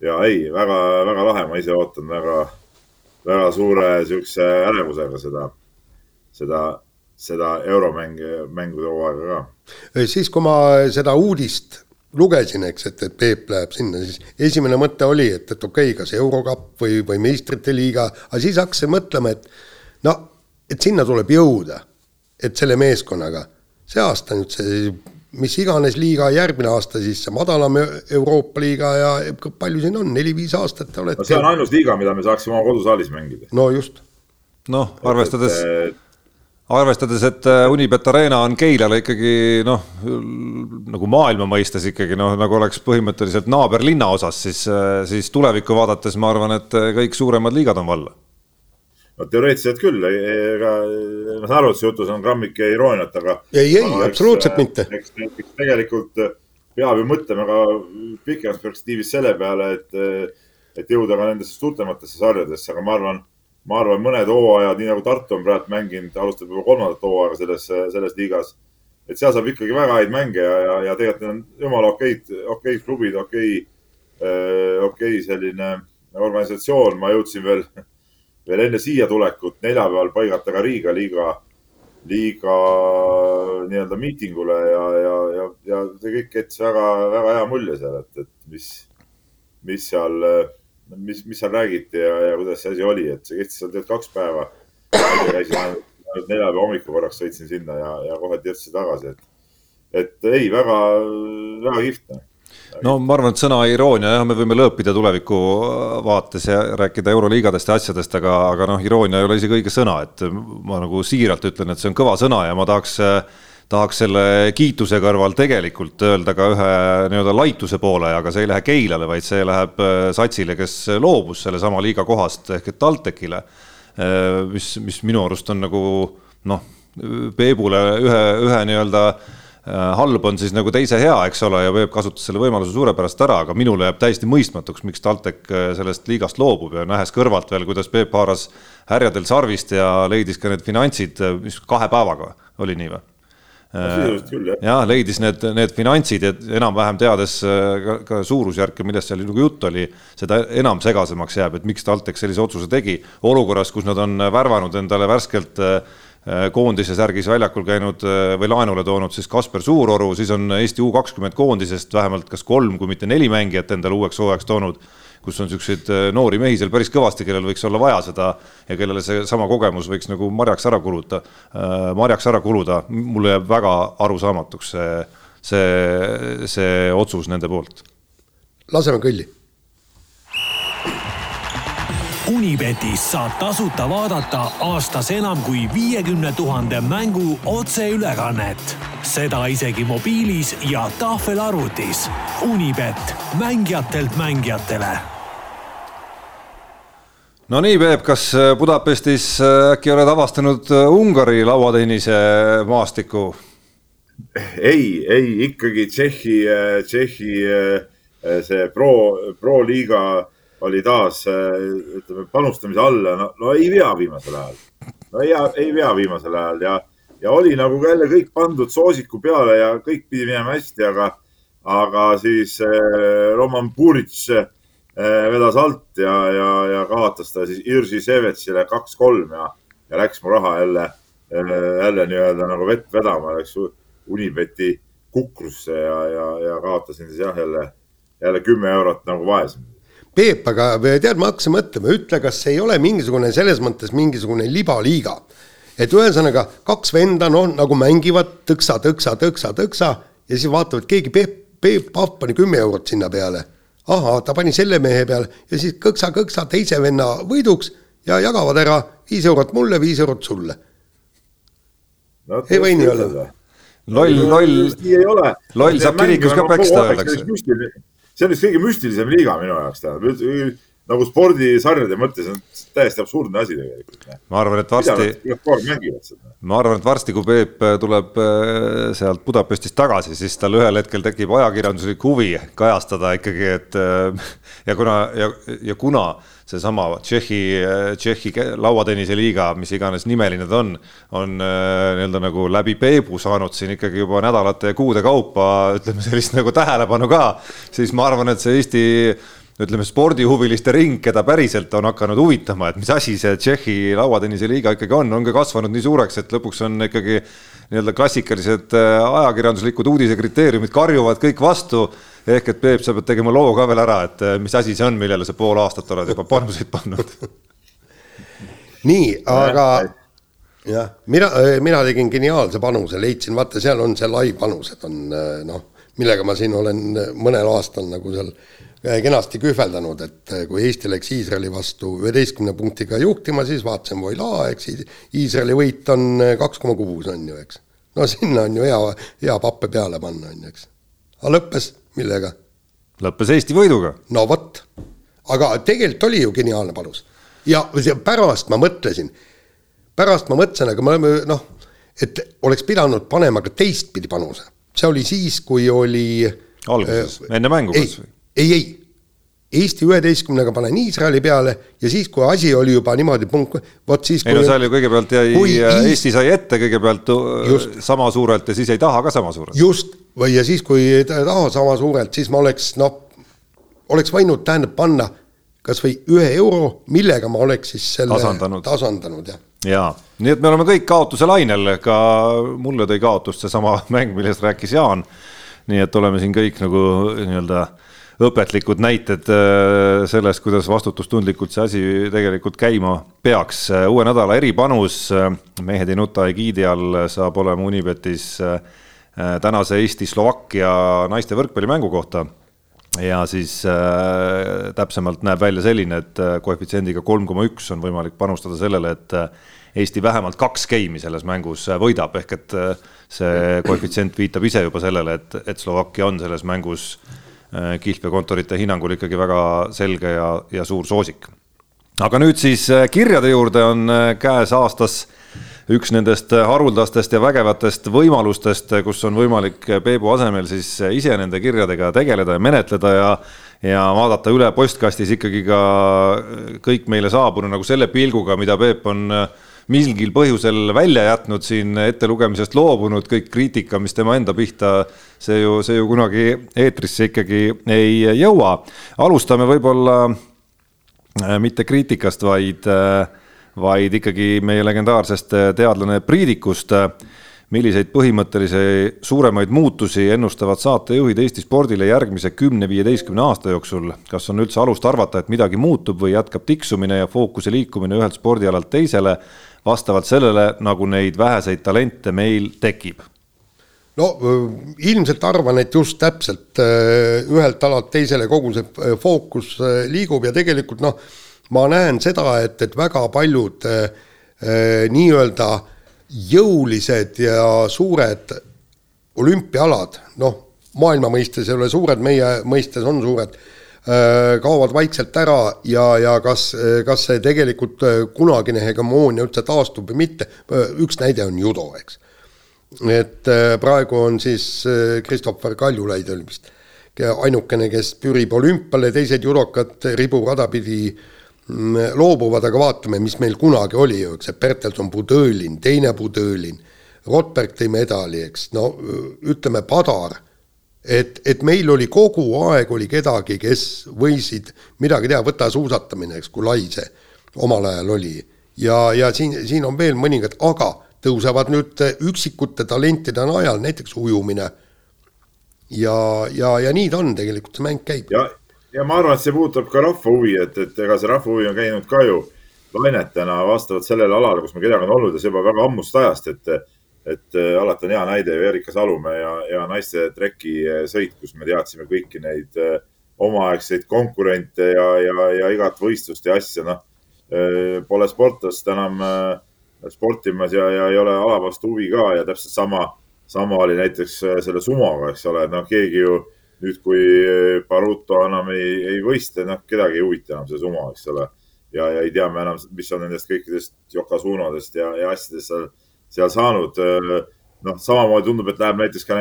ja ei väga,, väga-väga lahe, ma ise ootan väga, väga suure siukse ärevusega seda, seda, seda euromänge, mängude hooaega ka. siis, kui ma seda uudist lugesin, eks, et, et Peep läheb sinna, siis esimene mõte oli, et, et okei okay,, kas eurokapp või, või meistrite liiga, aga siis hakkasin mõtlema, et no, et sinna tuleb jõuda, et selle meeskonnaga, see aasta nüüd see mis iganes liiga järgmine aasta siis see madalam Euroopa liiga ja palju siin on, neli-viis aastat te olete. no see on ainus liiga, mida me saaksime oma kodusaalis mängida. no just. noh, arvestades, arvestades, et äh, Unibet Arena on Keilale ikkagi noh, nagu maailma mõistes ikkagi noh, nagu oleks põhimõtteliselt naaberlinna osas, siis, äh, siis tulevikku vaadates ma arvan, et äh, kõik suuremad liigad on valla no teoreetiliselt küll, ega ma saan aru, et see jutus on grammike irooniat, aga. ei, ei, absoluutselt eks, mitte. eks, eks tegelikult peab ju mõtlema ka pikemas perspektiivis selle peale, et, et jõuda ka nendesse suurtematesse sarjadesse, aga ma arvan, ma arvan, mõned hooajad, nii nagu Tartu on praegu mänginud, alustab juba kolmandat hooaega selles, selles liigas. et seal saab ikkagi väga häid mänge ja, ja, ja tegelikult neil on jumala okeid, okeid klubid, okei, okei selline organisatsioon, ma jõudsin veel veel enne siia tulekut neljapäeval paigata ka Riiga liiga, liiga nii-öelda miitingule ja, ja, ja, ja see kõik jättis väga, väga hea mulje seal, et, et mis, mis seal, mis, mis seal räägiti ja, ja kuidas see asi oli, et see kestis seal tegelikult kaks päeva. käisin ainult neljapäeva hommikul korraks sõitsin sinna ja, ja kohe tirtsi tagasi, et, et ei, väga, väga kihvt no ma arvan, et sõna iroonia jah, me võime lõõpida tuleviku vaates ja rääkida euroliigadest ja asjadest, aga, aga noh, iroonia ei ole isegi õige sõna, et ma nagu siiralt ütlen, et see on kõva sõna ja ma tahaks tahaks selle kiituse kõrval tegelikult öelda ka ühe nii-öelda laituse poole, aga see ei lähe Keilale, vaid see läheb äh, satsile, kes loobus sellesama liiga kohast ehk et TalTechile. Äh, mis, mis minu arust on nagu noh, Peebule ühe, ühe nii-öelda äh, Äh, halb on siis nagu teise hea, eks ole, ja Peep kasutas selle võimaluse suurepärast ära, aga minule jääb täiesti mõistmatuks, miks TalTech äh, sellest liigast loobub ja nähes kõrvalt veel, kuidas Peep haaras härjadel sarvist ja leidis ka need finantsid, äh, mis kahe päevaga, oli nii või? jah, leidis need, need finantsid ja enam-vähem teades ka, ka suurusjärke, millest seal nagu jutt oli, seda enam segasemaks jääb, et miks TalTech sellise otsuse tegi olukorras, kus nad on värvanud endale värskelt äh, Äh, koondise särgis väljakul käinud äh, või laenule toonud siis Kasper Suuroru, siis on Eesti U kakskümmend koondisest vähemalt kas kolm, kui mitte neli mängijat endale uueks hooajaks toonud. kus on siukseid noori mehi seal päris kõvasti, kellel võiks olla vaja seda ja kellele seesama kogemus võiks nagu marjaks ära kuluda, marjaks ära kuluda. mulle jääb väga arusaamatuks see, see, see otsus nende poolt. laseme kõlli Unibetis saab tasuta vaadata aastas enam kui viiekümne tuhande mängu otseülekannet. seda isegi mobiilis ja tahvelarvutis. Unibet, mängijatelt mängijatele. no nii, Peep, kas Budapestis äkki oled avastanud Ungari lauatennise maastiku? ei, ei ikkagi Tšehhi, Tšehhi see pro, pro liiga oli taas ütleme panustamise alla, no, no ei vea viimasel ajal. no ei, ei vea viimasel ajal ja, ja oli nagu ka jälle kõik pandud soosiku peale ja kõik pidi minema hästi, aga, aga siis eh, Roman Puric eh, vedas alt ja, ja, ja kaotas ta siis Irsi Sevetsile kaks-kolm ja, ja läks mu raha jälle, jälle nii-öelda nagu vett vedama, läks Unibeti kukrusse ja, ja, ja kaotasin siis jah, jälle, jälle kümme eurot nagu vaesem Peep, aga tead, ma hakkasin mõtlema, ütle, kas ei ole mingisugune selles mõttes mingisugune libaliiga. et ühesõnaga kaks venda, noh nagu mängivad tõksa, tõksa, tõksa, tõksa ja siis vaatavad, keegi Peep, Peep Pahv pani kümme eurot sinna peale. ahah, ta pani selle mehe peale ja siis kõksa-kõksa teise venna võiduks ja jagavad ära viis eurot mulle, viis eurot sulle no,. ei või nii olla? loll, loll, loll saab kirikus ka peksta, öeldakse see on üks kõige müstilisem liiga minu jaoks tähendab, nagu spordisarjade mõttes on täiesti absurdne asi tegelikult. ma arvan, et varsti, ma arvan, et varsti, kui Peep tuleb äh, sealt Budapestist tagasi, siis tal ühel hetkel tekib ajakirjanduslik huvi kajastada ikkagi, et äh, ja kuna ja, ja kuna seesama Tšehhi, Tšehhi lauatennise liiga, mis iganes nimeline ta on, on äh, nii-öelda nagu läbi Peebu saanud siin ikkagi juba nädalate ja kuude kaupa ütleme sellist nagu tähelepanu ka, siis ma arvan, et see Eesti ütleme, spordihuviliste ring, keda päriselt on hakanud huvitama, et mis asi see Tšehhi lauatennise liiga ikkagi on, on ka kasvanud nii suureks, et lõpuks on ikkagi nii-öelda klassikalised äh, ajakirjanduslikud uudise kriteeriumid karjuvad kõik vastu. Ehk et Peep, sa pead tegema loo ka veel ära, et eh, mis asi see on, millele sa pool aastat oled juba panuseid pannud? Nii, aga jah, mina, eh, mina tegin geniaalse panuse, leidsin, vaata, seal on see live panused on noh, millega ma siin olen mõnel aastal nagu seal kenasti kühveldanud, et kui Eesti läks Iisraeli vastu üheteistkümne punktiga juhtima, siis vaatasin, voilaa, eks Iisraeli võit on kaks koma kuus on ju, eks. no sinna on ju hea, hea pappe peale panna, on ju, eks. aga lõppes millega? lõppes Eesti võiduga. no vot, aga tegelikult oli ju geniaalne panus ja pärast ma mõtlesin, pärast ma mõtlesin, aga me oleme noh, et oleks pidanud panema ka teistpidi panuse, see oli siis, kui oli. alguses äh,, enne mängu kas või? Ei, ei, Eesti üheteistkümnega panen Iisraeli peale ja siis, kui asi oli juba niimoodi punkt, vot siis. ei no seal ju kõigepealt jäi, Eesti sai ette kõigepealt just, sama suurelt ja siis jäi taha ka sama suurelt. just, või ja siis, kui ei taha sama suurelt, siis ma oleks noh, oleks võinud tähendab panna kas või ühe euro, millega ma oleks siis selle tasandanud, tasandanud, jah. jaa, nii et me oleme kõik kaotuse lainel, ka mulle tõi kaotust seesama mäng, millest rääkis Jaan. nii et oleme siin kõik nagu nii-öelda õpetlikud näited äh, sellest, kuidas vastutustundlikult see asi tegelikult käima peaks. uue nädala eripanus äh, Mehed ei nuta egiidi all saab olema Unibetis äh, Äh, tänase Eesti-Slovakkia naiste võrkpallimängu kohta. ja siis äh, täpsemalt näeb välja selline, et äh, koefitsiendiga kolm koma üks on võimalik panustada sellele, et äh, Eesti vähemalt kaks geimi selles mängus võidab, ehk et see koefitsient viitab ise juba sellele, et, et Slovakkia on selles mängus kihlveokontorite hinnangul ikkagi väga selge ja, ja suur soosik. aga nüüd siis kirjade juurde on käes aastas üks nendest haruldastest ja vägevatest võimalustest, kus on võimalik Peebu asemel siis ise nende kirjadega tegeleda ja menetleda ja ja vaadata üle postkastis ikkagi ka kõik meile saabunu nagu selle pilguga, mida Peep on mingil põhjusel välja jätnud siin ettelugemisest loobunud, kõik kriitika, mis tema enda pihta, see ju, see ju kunagi eetrisse ikkagi ei jõua. alustame võib-olla mitte kriitikast, vaid äh, vaid ikkagi meie legendaarsest äh, teadlane Priidikust. milliseid põhimõttelisi suuremaid muutusi ennustavad saatejuhid Eesti spordile järgmise kümne-viieteistkümne aasta jooksul? kas on üldse alust arvata, et midagi muutub või jätkab tiksumine ja fookuse liikumine ühelt spordialalt teisele vastavalt sellele, nagu neid väheseid talente meil tekib? no ilmselt arvan, et just täpselt ühelt alalt teisele kogu see fookus liigub ja tegelikult noh, ma näen seda, et, et väga paljud nii-öelda jõulised ja suured olümpiaalad, noh, maailma mõistes ei ole suured, meie mõistes on suured, kaovad vaikselt ära ja, ja kas, kas see tegelikult kunagine hegemoonia üldse taastub või mitte, üks näide on judo, eks. Et äh, praegu on siis äh, Christopher Kaljulaid oli vist ainukene, kes pürib olümpiale, teised judokad riburada pidi mm, loobuvad, aga vaatame, mis meil kunagi oli ju, eks, et Bertelson Budõlin, teine Budõlin, Rotberg tõi medali, eks, no ütleme, Padar, et, et meil oli kogu aeg oli kedagi, kes võisid midagi teha, võta suusatamine, eks, kui lai see omal ajal oli. ja, ja siin, siin on veel mõningad, aga tõusevad nüüd üksikute talentide najal, näiteks ujumine. ja, ja, ja nii ta on tegelikult, see mäng käib. ja, ja ma arvan, et see puudutab ka rahva huvi, et, et ega see rahva huvi on käinud ka ju lainetena vastavalt sellele alale, kus me kedagi on olnud ja see juba väga ammust ajast, et et alati on hea näide ju Erika Salumäe ja, ja naiste treki sõit, kus me teadsime kõiki neid eh, omaaegseid konkurente ja, ja, ja igat võistlust ja asja, noh. Pole sportlast enam äh, sportimas ja, ja ei ole ala vastu huvi ka ja täpselt sama, sama oli näiteks äh, selle sumoga, eks ole, noh, keegi ju nüüd, kui Baruto enam ei, ei võistle, noh, kedagi ei huvita enam see sumo, eks ole. ja, ja ei tea me enam, mis on nendest kõikidest Yokozunodest ja, ja asjadest seal, seal saanud. Äh, noh, samamoodi tundub, et läheb näiteks ka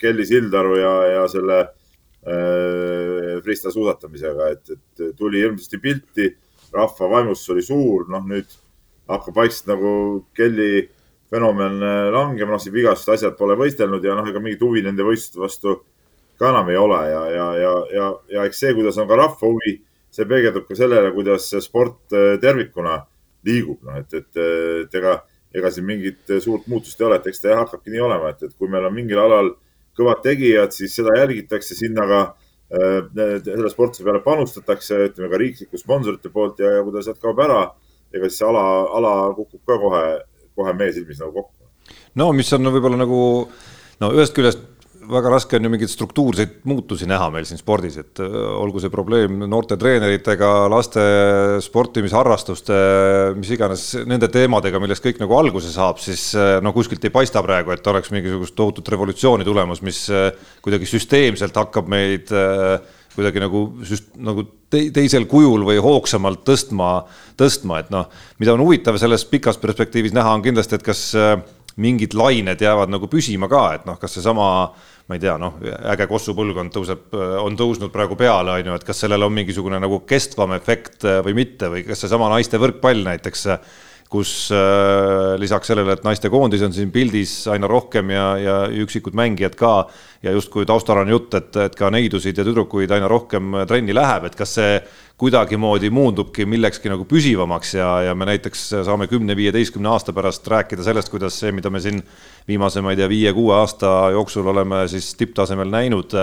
Kelly Sildaru ja, ja selle äh, freestyle suusatamisega, et, et tuli hirmsasti pilti, rahva vaimustus oli suur, noh nüüd hakkab vaikselt nagu Kelly fenomen äh, langema, noh, siin vigastused, asjad pole võistelnud ja noh, ega mingit huvi nende võistluste vastu ka enam ei ole ja, ja, ja, ja, ja eks see, kuidas on ka rahva huvi, see peegeldub ka sellele, kuidas sport äh, tervikuna liigub, noh, et, et, et ega, ega siin mingit suurt muutust ei ole, et eks ta hakkabki nii olema, et, et kui meil on mingil alal kõvad tegijad, siis seda jälgitakse, sinna ka äh, selle sportlase peale panustatakse, ütleme ka riiklike sponsorite poolt ja, ja kui ta sealt kaob ära ega siis see ala, ala kukub ka kohe, kohe meie silmis nagu kokku. no mis on võib-olla nagu no ühest küljest väga raske on ju mingeid struktuurseid muutusi näha meil siin spordis, et äh, olgu see probleem noorte treeneritega, laste sportimisharrastuste, mis iganes nende teemadega, millest kõik nagu alguse saab, siis äh, no kuskilt ei paista praegu, et oleks mingisugust tohutut revolutsiooni tulemas, mis äh, kuidagi süsteemselt hakkab meid kuidagi nagu nagu teisel kujul või hoogsamalt tõstma, tõstma, et noh, mida on huvitav selles pikas perspektiivis näha, on kindlasti, et kas äh, mingid lained jäävad nagu püsima ka, et noh, kas seesama ma ei tea, noh, äge Kossu põlvkond tõuseb, on tõusnud praegu peale, on ju, et kas sellel on mingisugune nagu kestvam efekt äh, või mitte või kas seesama naiste võrkpall näiteks kus äh, lisaks sellele, et naistekoondis on siin pildis aina rohkem ja, ja üksikud mängijad ka ja justkui taustal on jutt, et, et ka neidusid ja tüdrukuid aina rohkem trenni läheb, et kas see kuidagimoodi muundubki millekski nagu püsivamaks ja, ja me näiteks saame kümne-viieteistkümne aasta pärast rääkida sellest, kuidas see, mida me siin viimase, ma ei tea, viie-kuue aasta jooksul oleme siis tipptasemel näinud,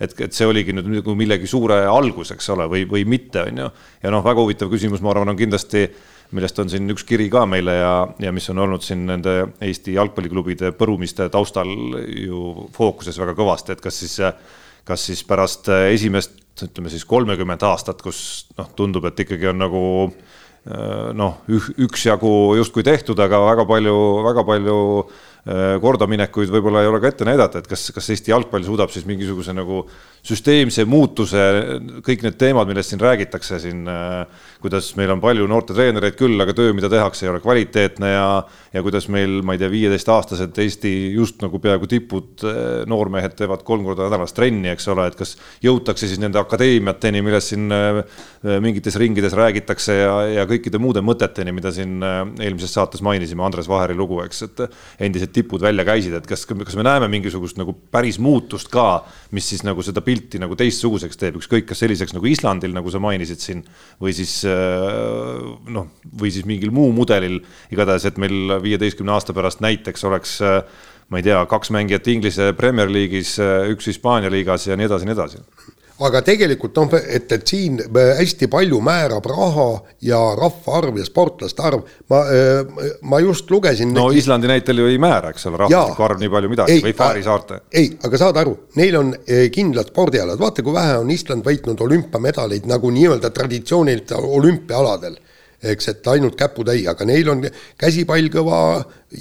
et, et see oligi nüüd nagu millegi suure algus, eks ole, või, või mitte, on ju. ja noh, väga huvitav küsimus, ma arvan, on kindlasti millest on siin üks kiri ka meile ja, ja mis on olnud siin nende Eesti jalgpalliklubide põrumiste taustal ju fookuses väga kõvasti, et kas siis, kas siis pärast esimest, ütleme siis kolmekümmet aastat, kus noh, tundub, et ikkagi on nagu noh, üksjagu justkui tehtud, aga väga palju, väga palju kordaminekuid võib-olla ei ole ka ette näidata, et kas, kas Eesti jalgpall suudab siis mingisuguse nagu süsteemse muutuse, kõik need teemad, millest siin räägitakse siin, äh, kuidas meil on palju noorte treenereid küll, aga töö, mida tehakse, ei ole kvaliteetne ja ja kuidas meil, ma ei tea, viieteistaastased Eesti just nagu peaaegu tipud, äh, noormehed teevad kolm korda nädalas trenni, eks ole, et kas jõutakse siis nende akadeemiateni, millest siin mingites ringides räägitakse ja, ja kõikide muude mõteteni, mida siin eelmises saates mainisime, Andres Vaheri lugu, eks, et endised tipud välja käisid, et kas, kas me näeme mingisugust nagu päris muutust ka, mis siis nagu seda pilti nagu teistsuguseks teeb, ükskõik kas selliseks nagu Islandil, nagu sa mainisid siin, või siis äh, noh, või siis mingil muul mudelil, igatahes, et meil viieteistkümne aasta pärast näiteks oleks äh, ma ei tea, kaks mängijat Inglise Premier League'is, üks Hispaania liigas ja nii edasi, nii edasi aga tegelikult noh, et, et siin hästi palju määrab raha ja rahvaarv ja sportlaste arv. ma, ma just lugesin. no Islandi näitel ju ei määra, eks ole, rahvastiku arv nii palju midagi ei, või Fääri saarte. ei, aga saad aru, neil on eh, kindlad spordialad, vaata, kui vähe on Island võitnud olümpiamedaleid nagu nii-öelda traditsiooniliselt olümpiaaladel eks, et ainult käputäie, aga neil on käsipall kõva,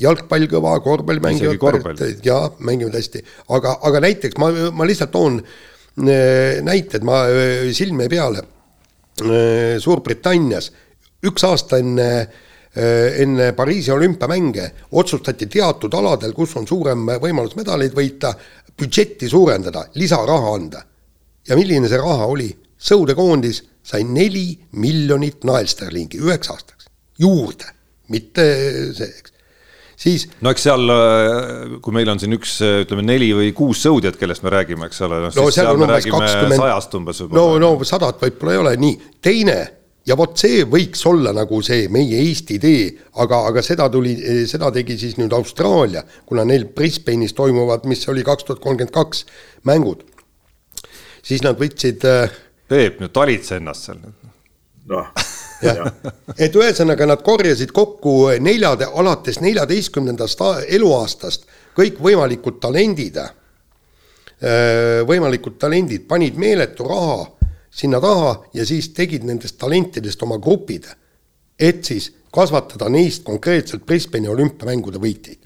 jalgpall kõva, korvpall mängivad. jaa, mängivad hästi, aga, aga näiteks ma, ma lihtsalt toon äh, Äh, näited ma äh, silme peale. Äh, Suurbritannias üks aasta enne, enne Pariisi olümpiamänge otsustati teatud aladel, kus on suurem võimalus medaleid võita, budžetti suurendada, lisaraha anda. ja milline see raha oli? sõudekoondis sai neli miljonit naelsterlingi üheks aastaks juurde, mitte see, eks siis. no eks seal, äh, kui meil on siin üks, äh, ütleme neli või kuus sõudjat, kellest me räägime, eks ole, noh no, siis seal me räägime 20... sajast umbes. no, no sadat võib-olla ei ole, nii, teine ja vot see võiks olla nagu see meie Eesti tee, aga, aga seda tuli, seda tegi siis nüüd Austraalia, kuna neil Brisbane'is toimuvad, mis oli kaks tuhat kolmkümmend kaks mängud, siis nad võtsid. Äh, Peep, nüüd talitse ennast seal. noh et ühesõnaga nad korjasid kokku neljade, alates neljateistkümnendast eluaastast kõikvõimalikud talendid, äh, võimalikud talendid, panid meeletu raha sinna taha ja siis tegid nendest talentidest oma grupid, et siis kasvatada neist konkreetselt Brisbane'i olümpiamängude võitjaid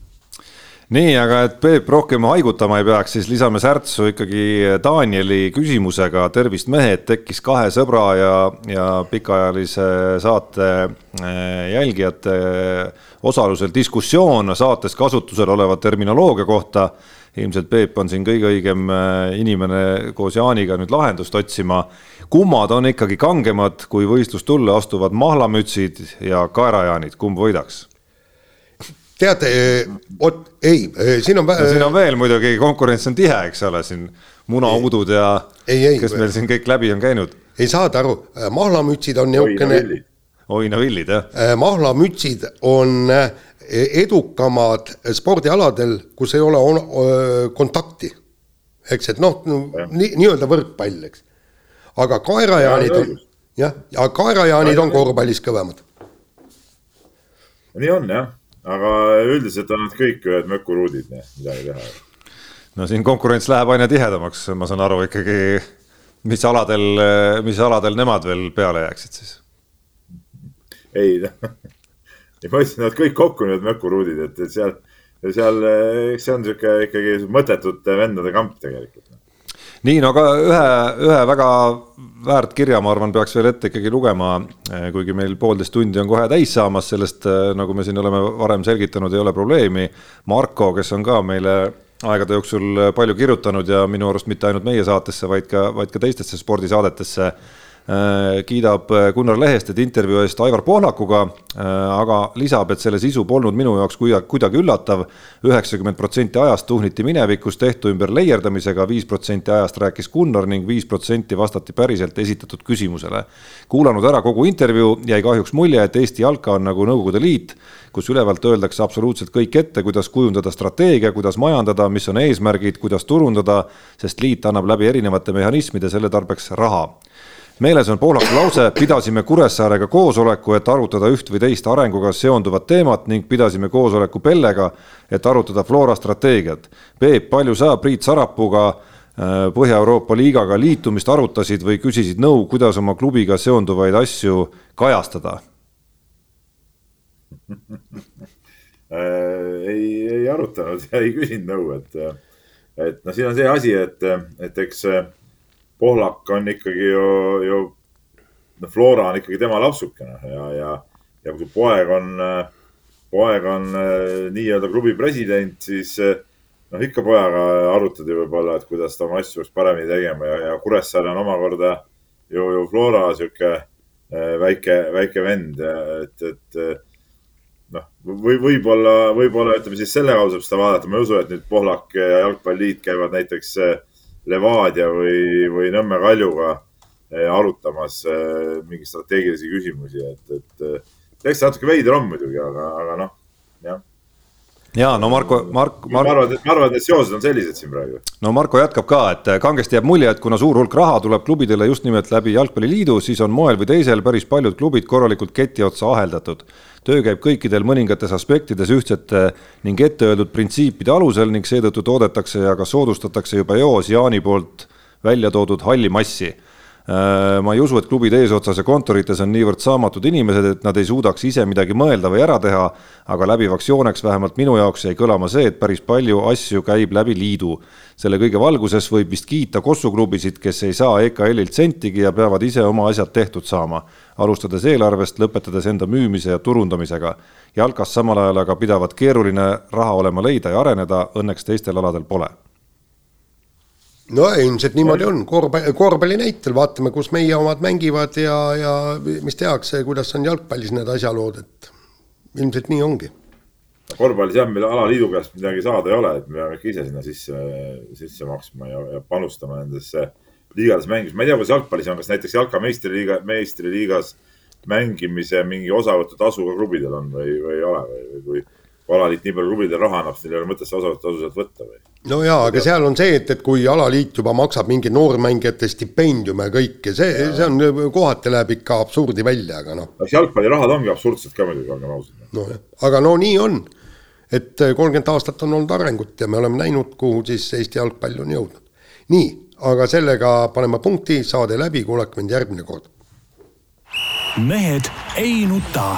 nii, aga et Peep rohkem haigutama ei peaks, siis lisame särtsu ikkagi Danieli küsimusega. tervist, mehed, tekkis kahe sõbra ja, ja pikaajalise saate eh, jälgijate osalusel diskussioon saates kasutusel oleva terminoloogia kohta. ilmselt Peep on siin kõige õigem eh, inimene koos Jaaniga nüüd lahendust otsima. kummad on ikkagi kangemad, kui võistlustulle astuvad mahlamütsid ja kaerajaanid, kumb võidaks? Teate, vot ei, siin on no,. siin on veel muidugi, konkurents on tihe, eks ole, siin munaudud ja ei, ei, kes meil siin kõik läbi on käinud. ei saada aru, mahlamütsid on niisugune. oinavillid, jah. Mahlamütsid on edukamad spordialadel, kus ei ole on, kontakti. eks, et noh, nii, nii-öelda võrkpall, eks. aga kaerajaanid on, jah, ja kaerajaanid on korvpallis kõvemad. nii on jah aga üldiselt on nad kõik ühed mökuruudid, midagi teha. no siin konkurents läheb aina tihedamaks, ma saan aru ikkagi, mis aladel, mis aladel nemad veel peale jääksid siis? ei, ei ma ütlesin, nad kõik kokku need mökuruudid, et, et seal, seal, eks see on sihuke ikkagi mõttetute vendade kamp tegelikult nii, no aga ühe, ühe väga väärt kirja, ma arvan, peaks veel ette ikkagi lugema, eh, kuigi meil poolteist tundi on kohe täis saamas, sellest, eh, nagu me siin oleme varem selgitanud, ei ole probleemi. Marko, kes on ka meile aegade jooksul palju kirjutanud ja minu arust mitte ainult meie saatesse, vaid ka, vaid ka teistesse spordisaadetesse kiidab äh, Gunnar Lehestet intervjuu eest Aivar Pohlakuga, äh, aga lisab, et selle sisu polnud minu jaoks kuidagi üllatav. üheksakümmend protsenti ajast tuhniti minevikus tehtu ümber leierdamisega, viis protsenti ajast rääkis Gunnar ning viis protsenti vastati päriselt esitatud küsimusele. kuulanud ära kogu intervjuu, jäi kahjuks mulje, et Eesti jalka on nagu Nõukogude Liit, kus ülevalt öeldakse absoluutselt kõik ette, kuidas kujundada strateegia, kuidas majandada, mis on eesmärgid, kuidas turundada, sest liit annab läbi erinevate mehhanismide selle tarbeks raha meeles on poolaku lause, pidasime Kuressaarega koosoleku, et arutada üht või teist arenguga seonduvat teemat ning pidasime koosoleku Pellega, et arutada Flora strateegiat. Peep, palju sa Priit Sarapuga äh, Põhja-Euroopa liigaga liitumist arutasid või küsisid nõu, kuidas oma klubiga seonduvaid asju kajastada äh, ei, ei arutanud ja ei küsinud nõu, et, et noh, siin on see asi, et, et eks Pohlak on ikkagi ju, ju, noh, Flora on ikkagi tema lapsukene ja, ja, ja kui su poeg on, poeg on äh, nii-öelda klubi president, siis äh, noh, ikka pojaga arutad ju võib-olla, et kuidas ta oma asju peaks paremini tegema ja, ja Kuressaare on omakorda ju, ju Flora sihuke äh, väike, väike vend, et, et noh, või võib-olla, võib-olla ütleme siis selle kaudu saab seda vaadata, ma ei usu, et nüüd Pohlak ja Jalgpalliliit käivad näiteks äh, Levadia või, või Nõmme Kaljuga eh, arutamas eh, mingeid strateegilisi küsimusi, et, et eks see natuke veider on muidugi, aga, aga noh, jah ja no Marko, Mark, Mark.... ma arvan, et ma arvan, et need seosed on sellised siin praegu. no Marko jätkab ka, et kangesti jääb mulje, et kuna suur hulk raha tuleb klubidele just nimelt läbi jalgpalliliidu, siis on moel või teisel päris paljud klubid korralikult keti otsa aheldatud. Töö käib kõikidel mõningates aspektides ühtsete ning ette öeldud printsiipide alusel ning seetõttu toodetakse ja ka soodustatakse juba eos Jaani poolt välja toodud hallimassi Äh, ma ei usu, et klubide eesotsas ja kontorites on niivõrd saamatud inimesed, et nad ei suudaks ise midagi mõelda või ära teha, aga läbivaks jooneks vähemalt minu jaoks jäi kõlama see, et päris palju asju käib läbi liidu. selle kõige valguses võib vist kiita Kossu klubisid, kes ei saa EKL-ilt sentigi ja peavad ise oma asjad tehtud saama, alustades eelarvest, lõpetades enda müümise ja turundamisega. jalkas samal ajal aga pidavat keeruline raha olema leida ja areneda, õnneks teistel aladel pole no ilmselt niimoodi on, korvpalli, korvpalli näitel vaatame, kus meie omad mängivad ja, ja mis tehakse, kuidas on jalgpallis need asjalood, et ilmselt nii ongi. korvpallis jah, meil alaliidu käest midagi saada ei ole, et me peame ikka ise sinna sisse, sisse maksma ja, ja panustama nendesse liigades mängimiseks. ma ei tea, kuidas jalgpallis on, kas näiteks jalka meistriliiga, meistriliigas mängimise mingi osavõtutasu ka klubidel on või, või ei ole või, või kui alaliit nii palju klubidele raha annab, siis neil ei ole mõtet see osavõtutasu sealt võtta või? no jaa, aga seal on see, et, et kui alaliit juba maksab mingeid noormängijate stipendiume kõike, see, see on, kohati läheb ikka absurdi välja, aga noh. eks jalgpallirahad ongi absurdsed ka muidugi, olgem ausad. nojah, aga no nii on. et kolmkümmend aastat on olnud arengut ja me oleme näinud, kuhu siis Eesti jalgpall on jõudnud. nii, aga sellega paneme punkti, saade läbi, kuulake mind järgmine kord. mehed ei nuta